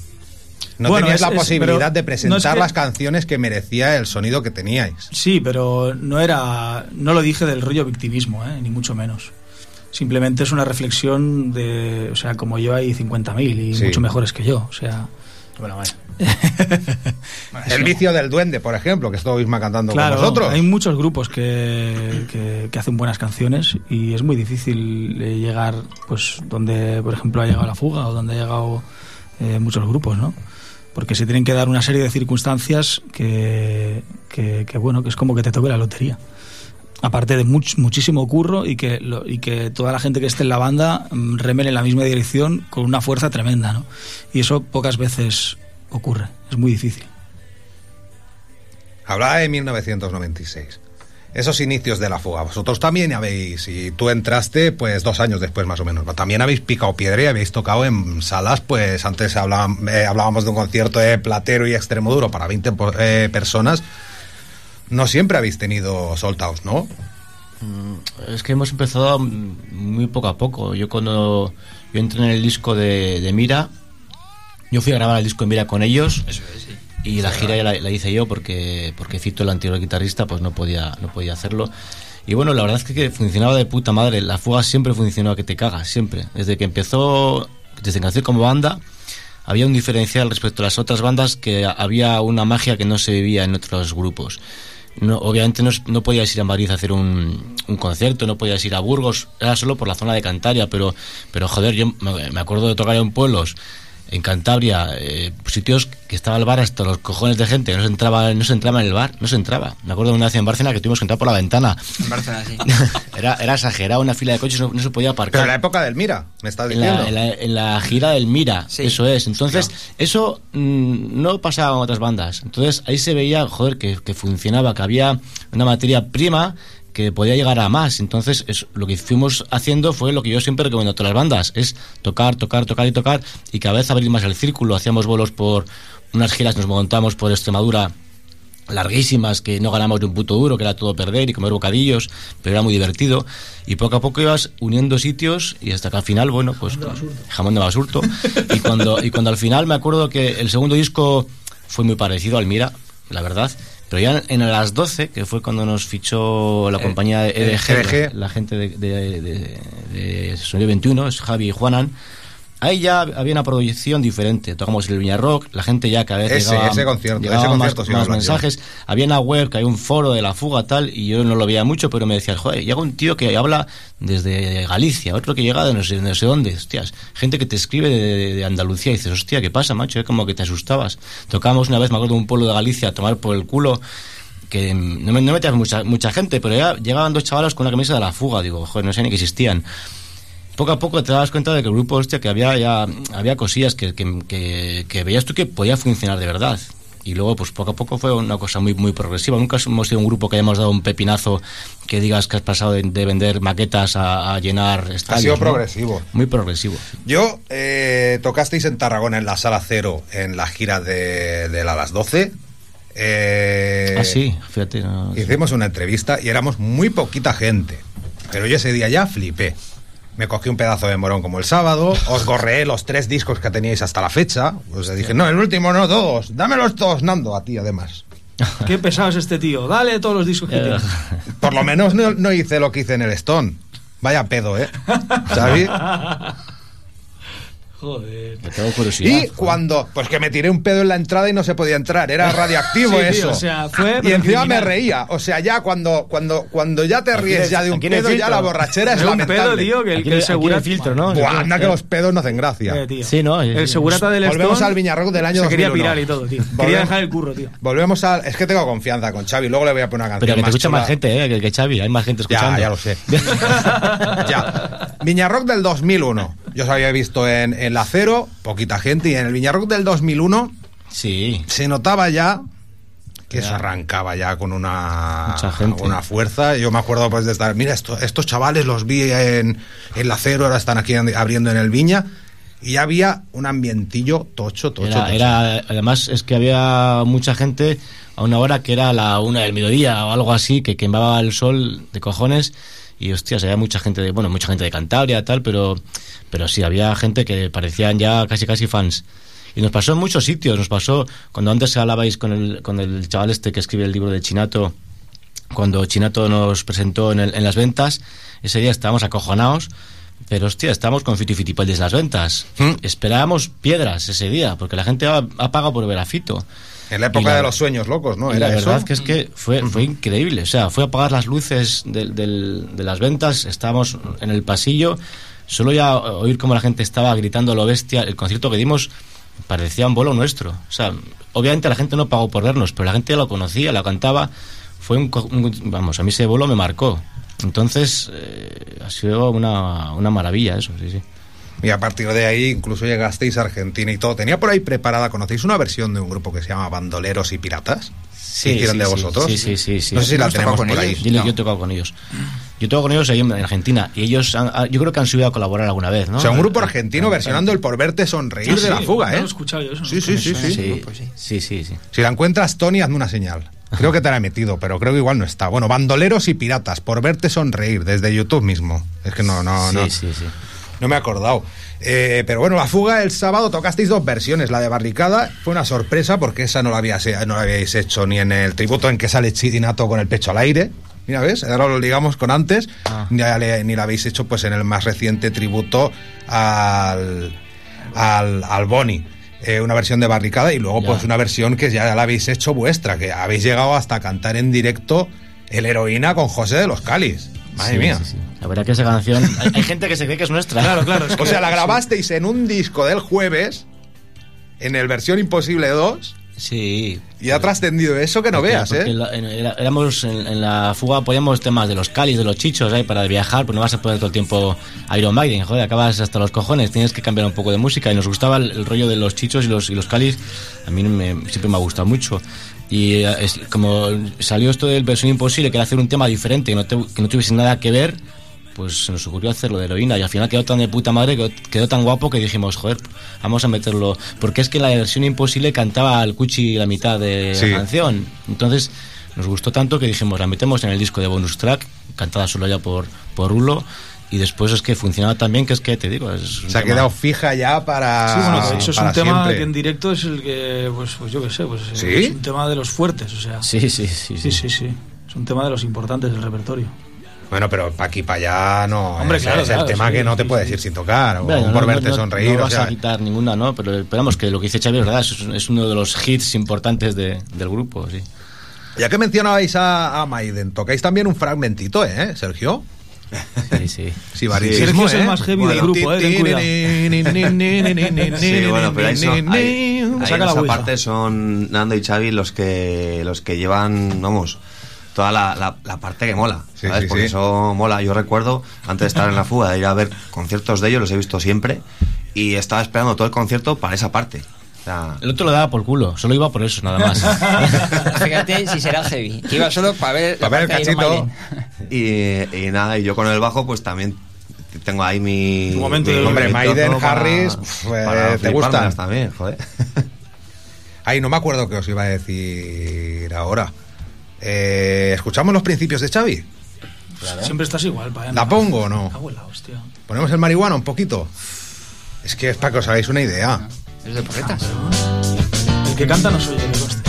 No Bueno, tenías es- la posibilidad de presentar no es que- las canciones que merecía el sonido que teníais. Sí, pero no era. No lo dije del rollo victimismo, ¿eh? ni mucho menos. Simplemente es una reflexión de. O sea, como yo hay 50.000 y Sí. mucho mejores que yo. O sea. Bueno, vaya. El vicio del duende, por ejemplo, que estuvo Isma cantando Claro, con nosotros. hay muchos grupos que, que- que hacen buenas canciones y es muy difícil eh, llegar, pues, donde, por ejemplo, ha llegado La Fuga o donde ha llegado eh, muchos grupos, ¿no? Porque se tienen que dar una serie de circunstancias que, que, que, bueno, que es como que te toque la lotería. Aparte de much- muchísimo curro y que, lo- y que toda la gente que esté en la banda mm, remen en la misma dirección con una fuerza tremenda, ¿no? Y eso pocas veces ocurre, es muy difícil. Hablaba de 1996. Esos inicios de la fuga. Vosotros también habéis, y tú entraste pues dos años después más o menos, también habéis picado piedra y habéis tocado en salas, pues antes hablaban- eh, hablábamos de un concierto de Platero y Extremoduro para 20 po- eh, personas. No siempre habéis tenido soltaos, ¿no? Mm, Es que hemos empezado muy poco a poco. Yo cuando yo entré en el disco de, de Mira, yo fui a grabar el disco de Mira con ellos. Y la gira ya la, la hice yo porque porque Fito, el anterior guitarrista, pues no podía no podía hacerlo. Y bueno, la verdad es que, que funcionaba de puta madre. La fuga siempre funcionó a que te cagas, siempre. Desde que empezó, desde que nació como banda, había un diferencial respecto a las otras bandas que había una magia que no se vivía en otros grupos. No, obviamente no, no podías ir a Madrid a hacer un, un concierto, no podías ir a Burgos, era solo por la zona de Cantabria, pero, pero joder, yo me me acuerdo de tocar en pueblos, en Cantabria, eh, sitios que estaba el bar hasta los cojones de gente, no se entraba, no se entraba en el bar, no se entraba. Me acuerdo de una vez en Bárcena que tuvimos que entrar por la ventana. En Barcelona, sí. Era, era exagerado, una fila de coches no, no se podía aparcar. Pero en la época del Mira, me estás En diciendo. la, en la- en la gira del Mira, eso es. Entonces, eso mm, no pasaba con otras bandas. Entonces, ahí se veía, joder, que, que funcionaba, que había una materia prima que podía llegar a más. Entonces, es, lo que fuimos haciendo fue lo que yo siempre recomiendo a todas las bandas, es tocar, tocar, tocar y tocar, y cada vez abrir más el círculo. Hacíamos vuelos por unas giras, nos montamos por Extremadura larguísimas que no ganamos de un puto duro, que era todo perder y comer bocadillos, pero era muy divertido. Y poco a poco ibas uniendo sitios y hasta que al final, bueno, pues jamón de basurto. y cuando, y cuando al final me acuerdo que el segundo disco fue muy parecido al Mira, la verdad. Pero ya en las 12, que fue cuando nos fichó la Eh, compañía de EDG, EDG. La, la gente de, de, de- de Sonido 21, es Javi y Juanan, ahí ya había una proyección diferente. Tocamos el Viña Rock, la gente ya cada vez Ese- llegaba, ese concierto, llegaba ese más, concierto sí más hablo yo. mensajes. Había una web que hay un foro de la fuga tal, y yo no lo veía mucho, pero me decían, joder, llega un tío que habla desde Galicia, otro que llega de no sé, no sé dónde, hostias, gente que te escribe de, de Andalucía y dices, hostia, ¿qué pasa, macho? Es como que te asustabas. Tocábamos una vez, me acuerdo, un pueblo de Galicia a tomar por el culo que no, me- no metías mucha, mucha gente, pero ya llegaban dos chavalos con una camisa de la fuga, digo, joder, no sé ni que existían. Poco a poco te dabas cuenta de que el grupo, hostia, que había ya había cosillas que, que, que- que veías tú que podía funcionar de verdad. Y luego, pues poco a poco fue una cosa muy muy progresiva. Nunca hemos sido un grupo que hayamos dado un pepinazo que digas que has pasado de, de vender maquetas a, a llenar estadios. sido ¿no? progresivo. Muy progresivo. Yo, eh, tocasteis en Tarragona en la sala cero en la gira de, de la las 12. Eh, ah, sí, fíjate. no- Hicimos una entrevista y éramos muy poquita gente. Pero yo ese día ya flipé. Me cogí un pedazo de morón como el sábado, os gorreé los tres discos que teníais hasta la fecha. Os dije, no, el último no, todos. Dámelos todos, Nando, a ti además. Qué pesado es este tío. Dale todos los discos que tiene. Por lo menos no, no hice lo que hice en el Stone. Vaya pedo, ¿eh? ¿Sabes? Joder. Me tengo curiosidad. Y cuando, pues que me tiré un pedo en la entrada y no se podía entrar, era radioactivo Sí, tío, eso. o sea, fue, y encima me reía, o sea, ya cuando cuando cuando ya te ríes ya de un pedo, ya la borrachera es De un lamentable. pedo, tío, que el- Aquí- que el aquí segura- el filtro, ¿no? Buah, anda que los pedos no hacen gracia. Eh, tío. Sí, ¿no? El segurata del Volvemos Stone al Viñarrock del año se quería 2001. pirar y todo, tío. Quería Volvemos- dejar el curro, tío. Volvemos al es que tengo confianza con Xavi, luego le voy a poner una canción Pero que te escucha chula. más gente, ¿eh? Que, que Xavi, hay más gente escuchando. Ya, ya lo sé. ya. Viñarrock del 2001. Yo os había visto en, en la Cero, poquita gente, y en el Viñarrock del 2001 Sí. se notaba ya que Ya. eso arrancaba ya con una, Mucha gente. una fuerza. Yo me acuerdo pues de estar, mira, esto- estos chavales los vi en, en la Cero, ahora están aquí abriendo en el Viña. Y había un ambientillo tocho, tocho, Era, tocho. era- además es que había mucha gente a una hora que era la una del mediodía o algo así, que quemaba el sol de cojones y hostias, había mucha gente de, bueno, mucha gente de Cantabria, tal, pero, pero sí, había gente que parecían ya casi casi fans. Y nos pasó en muchos sitios, nos pasó cuando antes hablabais con el, con el chaval este que escribe el libro de Chinato, cuando Chinato nos presentó en, el- en las ventas, ese día estábamos acojonados, pero hostia, estábamos con Fito y Fitipaldis las ventas. Esperábamos piedras ese día, porque la gente ha, ha pagado por ver a Fito. En la época la- de los sueños locos, ¿no? y Era la eso. verdad que es que fue, fue increíble. O sea, fue a apagar las luces del- de las ventas, estábamos en el pasillo, solo ya oír cómo la gente estaba gritando a lo bestia. El concierto que dimos parecía un bolo nuestro. O sea, obviamente la gente no pagó por vernos, pero la gente ya lo conocía, la cantaba. Fue un- Vamos, a mí ese bolo me marcó. Entonces, eh, ha sido una, una maravilla eso, sí, sí. Y a partir de ahí incluso llegasteis a Argentina y todo. Tenía por ahí preparada, ¿conocéis una versión de un grupo que se llama Bandoleros y Piratas? Sí, hicieron sí, de sí, vosotros? Sí, sí, sí, sí. No sé si la ¿Hemos tenemos por ahí. ellos? Yo, yo he tocado con ellos. Yo he tocado con ellos ahí en Argentina y ellos, han- ah, yo creo que han subido a colaborar alguna vez, ¿no? O sea, un grupo argentino versionando el Por Verte Sonreír Sí, de la sí, fuga, no ¿eh? lo he escuchado yo eso, Sí, sí, sí, sí. Sí, sí, sí, sí. Si la encuentras, Tony, hazme una señal. Creo que te la he metido, pero creo que igual no está. Bueno, Bandoleros y Piratas, Por Verte Sonreír, desde YouTube mismo. Es que no, no, Sí, no. sí, sí. No me he acordado. Eh, pero bueno, la fuga el sábado tocasteis dos versiones. La de Barricada fue una sorpresa porque esa no la, no la habíais hecho ni en el tributo en que sale Chirinato con el pecho al aire. Mira, ¿ves? Ahora lo ligamos con antes. Ni, la- ni la habéis hecho pues en el más reciente tributo al, al, al Boni. Eh, una versión de Barricada y luego pues una versión que ya la habéis hecho vuestra, que habéis llegado hasta cantar en directo El Heroína con José de los Cáliz. Madre Sí, mía. sí, sí. La verdad que esa canción. Hay, hay gente que se cree que es nuestra. Claro, claro. es O que- sea, la grabasteis en un disco del jueves, en el versión Imposible 2, Sí. y ha trascendido eso que no Porque- veas, porque ¿eh? la- en- era- éramos en, en la fuga apoyamos temas de los calis, de los chichos, ahí para viajar, pues no vas a poner todo el tiempo Iron Maiden, joder, acabas hasta los cojones, tienes que cambiar un poco de música y nos gustaba el, el rollo de los chichos y los, y los calis, a mí me- siempre me ha gustado mucho. Y eh, es- como salió esto del versión imposible, que era hacer un tema diferente, que no, te- que no tuviese nada que ver, pues se nos ocurrió hacerlo de heroína y al final quedó tan de puta madre, quedó, quedó tan guapo que dijimos, joder, vamos a meterlo. Porque es que la versión imposible cantaba al Cuchi la mitad de Sí. la canción. Entonces nos gustó tanto que dijimos, la metemos en el disco de bonus track, cantada solo ya por, por Rulo. Y después es que funcionaba tan bien que es que te digo, es Se ha quedado fija ya para. Sí, bueno, de hecho es un tema siempre. que en directo es el que, pues, pues yo qué sé, pues ¿Sí? es un tema de los fuertes, o sea. Sí, sí, sí. Sí, sí, sí. Es un tema de los importantes del repertorio. Bueno, pero para aquí, para allá, no. Hombre, es, claro, es claro, el tema sí, que no te sí, puedes sí. ir sin tocar, o Bueno, por no- verte no- sonreír. No o vas sea, a quitar ninguna, ¿no? Pero esperamos que lo que dice Xavi es verdad, es, es uno de los hits importantes de- del grupo, sí. ya que mencionabais a, a Maiden, tocáis también un fragmentito, ¿eh, Sergio? Sí, sí. Sí. Sergio es el más heavy del grupo, eh, ten cuidado. Sí, bueno, pero ahí son- ahí- ahí Saca en la esa ouija. parte son Nando y Xavi los que los que llevan, vamos, toda la, la- la parte que mola, Sí, ¿sabes? sí, Porque sí. eso mola. Yo recuerdo, antes de estar en la fuga, de ir a ver conciertos de ellos, los he visto siempre, y estaba esperando todo el concierto para esa parte. El otro lo daba por culo, solo iba por eso, nada más. Fíjate si será heavy. Que iba solo para ver, Pa' ver el cachito. Y, y nada, y yo con el bajo, pues también tengo ahí mi. Tu momento mi Hombre, Maiden, para- Harris, para ¿te gustan? también, joder. Ay, no me acuerdo qué os iba a decir ahora. Eh, ¿Escuchamos los principios de Xavi? Siempre estás igual, pa, ¿La pongo o no? Cago en la hostia. ¿Ponemos el marihuana un poquito? Es que es para que os hagáis una idea. Es de porretas. El que canta no soy yo, que conste.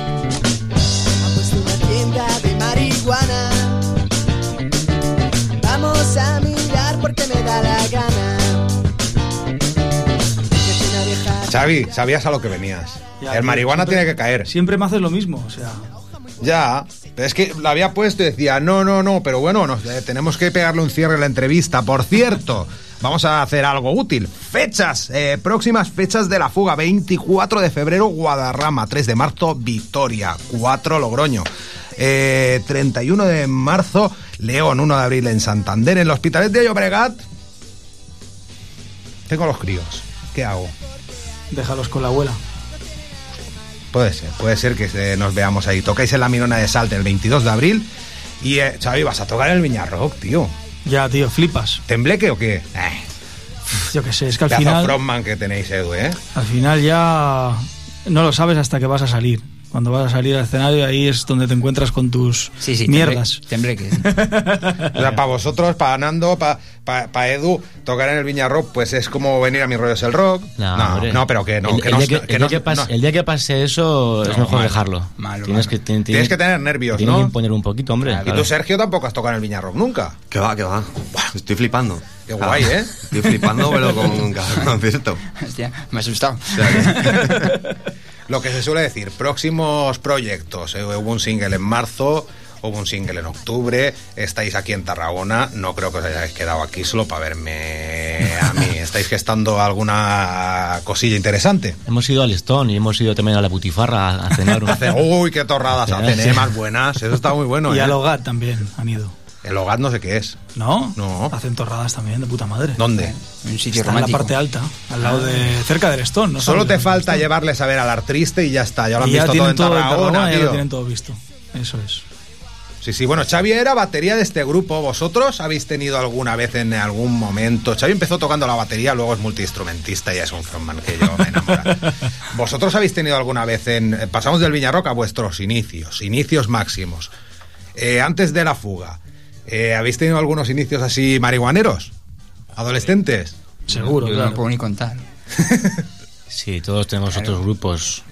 Ha puesto una tienda de marihuana. Vamos a mirar porque me da la gana. Xavi, sabías a lo que venías. Ya, el marihuana siempre- tiene que caer. Siempre me haces lo mismo, o sea. Ya, pero es que la había puesto y decía, no, no, no, pero bueno, eh, tenemos que pegarle un cierre a la entrevista. Por cierto, vamos a hacer algo útil. Fechas, eh, próximas fechas de la fuga. 24 de febrero, Guadarrama. 3 de marzo, Vitoria. 4, Logroño. Eh, 31 de marzo, León. 1 de abril en Santander. En el Hospitalet de Llobregat. Tengo los críos. ¿Qué hago? Déjalos con la abuela. Puede ser, puede ser que eh, nos veamos ahí. Tocáis en la Mirona de Salte el 22 de abril. Y, eh, Xavi, vas a tocar en el Viñarrock, tío. Ya, tío, flipas. ¿Tembleque o qué? Eh, Yo qué sé, es que al final. frontman que tenéis, Edu, ¿eh? Al final ya no lo sabes hasta que vas a salir. Cuando vas a salir al escenario, ahí es donde te encuentras con tus Sí, sí, mierdas. tembleque. O sea, para vosotros, para Nando, para Edu, tocar en el Viña Rock, pues es como venir a mis rollos el rock. No, no, no, pero que no. El, que el día que, que el no- día que pase, no. el día que pase eso es mejor malo, dejarlo. malo, tienes, malo. Que, tien- Tienes que tener nervios, tienes que ¿no? imponer un poquito, hombre. Y claro. tú, Sergio, tampoco has tocado en el Viña Rock nunca. Que va, que va. Estoy flipando. Qué guay, ¿eh? Estoy flipando, pero con cada concierto. Hostia, me he asustado. Lo que se suele decir, próximos proyectos. Eh, Hubo un single en marzo, hubo un single en octubre. Estáis aquí en Tarragona. No creo que os hayáis quedado aquí solo para verme a mí. ¿Estáis gestando alguna cosilla interesante? Hemos ido al Stone y hemos ido también a la Butifarra a cenar. un- Hace- uy, qué torradas Sí, hacen, sí. ¿eh? Más buenas. Eso está muy bueno, y ¿eh? al hogar también han ido. El hogar no sé qué es. ¿No? No. Hacen torradas también de puta madre. ¿Dónde? Un sitio Está en la parte alta, al lado de. cerca del Stone. ¿no? Solo ¿Sabes? te falta llevarles a ver al Artriste y ya está. Ya lo han Y ya visto todo tienen en todo Tarragona, ya lo tienen todo visto. Eso es. Sí, sí, bueno, Xavi era batería de este grupo. ¿Vosotros habéis tenido alguna vez en algún momento? Xavi empezó tocando la batería, luego es multiinstrumentista y es un frontman que yo me enamora. ¿Vosotros habéis tenido alguna vez en... Pasamos del Viñarrock a vuestros inicios, inicios máximos. Eh, antes de la fuga, eh, ¿habéis tenido algunos inicios así marihuaneros? ¿Adolescentes? Seguro, Yo no claro. puedo ni contar. Sí, todos tenemos otros grupos.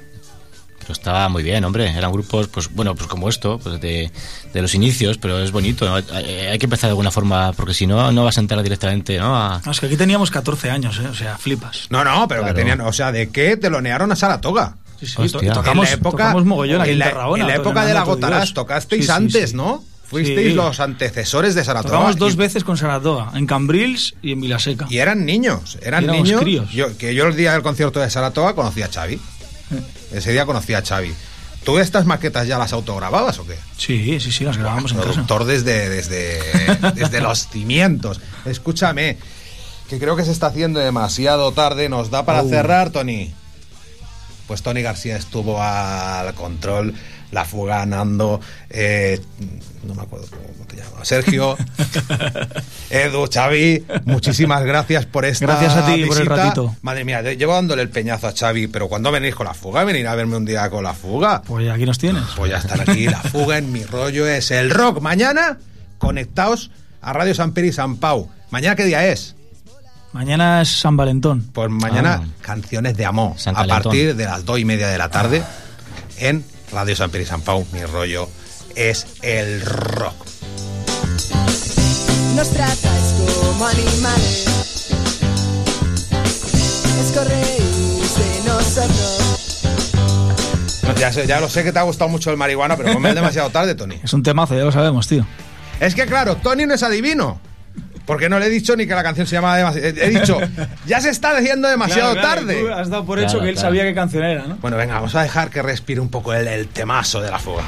Pero estaba muy bien, hombre. Eran grupos, pues bueno, pues como esto, pues de, de los inicios, pero es bonito. ¿no? Hay hay que empezar de alguna forma, porque si no, no vas a entrar directamente, ¿no? A- No, es que aquí teníamos 14 años, ¿eh? O sea, flipas. No, no, pero Claro. que tenían... O sea, ¿de qué telonearon a Saratoga? Sí, sí, Hostia. tocamos, en la época, tocamos mogollón aquí en en la, Tarragona. en la época de la Gotarás tocasteis Sí, sí, antes, sí. ¿no? Fuisteis Sí. los antecesores de Saratoga. Tocamos dos y, veces con Saratoga, en Cambrils y en Vilaseca. y eran niños, eran Éramos niños. críos. Yo, que yo el día del concierto de Saratoga conocí a Xavi. Ese día conocí a Xavi. ¿Tú estas maquetas ya las autogrababas o qué? Sí, sí, sí, las grabamos en casa. Productor desde, desde, desde los cimientos. Escúchame, que creo que se está haciendo demasiado tarde. ¿Nos da para Oh. cerrar, Tony? Pues Tony García estuvo al control, la fuga Nando, eh, no me acuerdo cómo te llamas, Sergio, Edu, Xavi, muchísimas gracias por esta Gracias a ti por el ratito. Madre mía, llevo dándole el peñazo a Xavi, pero cuando venís con la fuga? ¿Venir a verme un día con la fuga? Pues aquí nos tienes. Voy a estar aquí, la fuga en mi rollo es el rock. Mañana, conectaos a Radio San Peri y San Pau. ¿Mañana qué día es? Mañana es San Valentón. Pues mañana Ah. canciones de amor San a Calentón. partir de las dos y media de la tarde en Radio San Peri y San Pau. Mi rollo es el rock. Nos tratáis como animales. Escorréis de nosotros. No, ya, sé- ya lo sé que te ha gustado mucho el marihuana, pero come demasiado tarde, Tony. Es un temazo, ya lo sabemos, tío. Es que claro, Tony no es adivino. Porque no le he dicho ni que la canción se llamaba demasiado. He dicho, ya se está diciendo demasiado tarde. has dado por Claro, hecho que él claro. sabía qué canción era, ¿no? Bueno, venga, vamos a dejar que respire un poco el, el temazo de la fuga.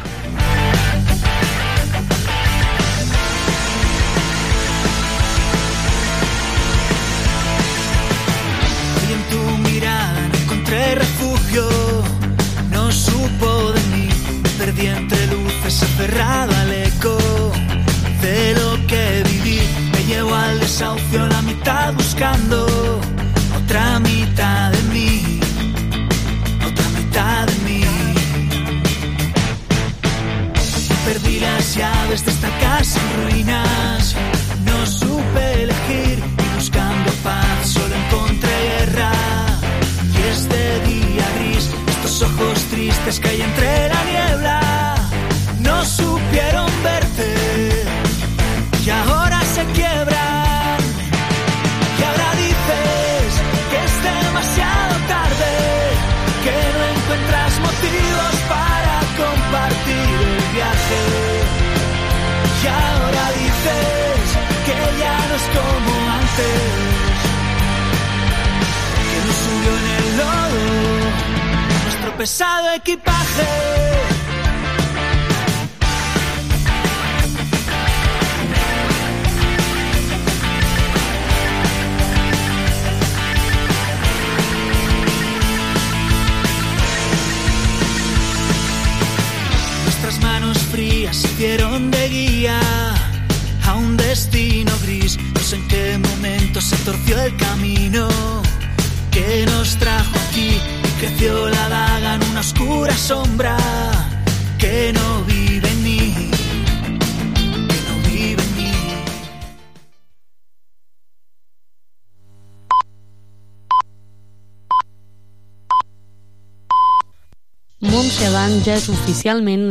Oficialment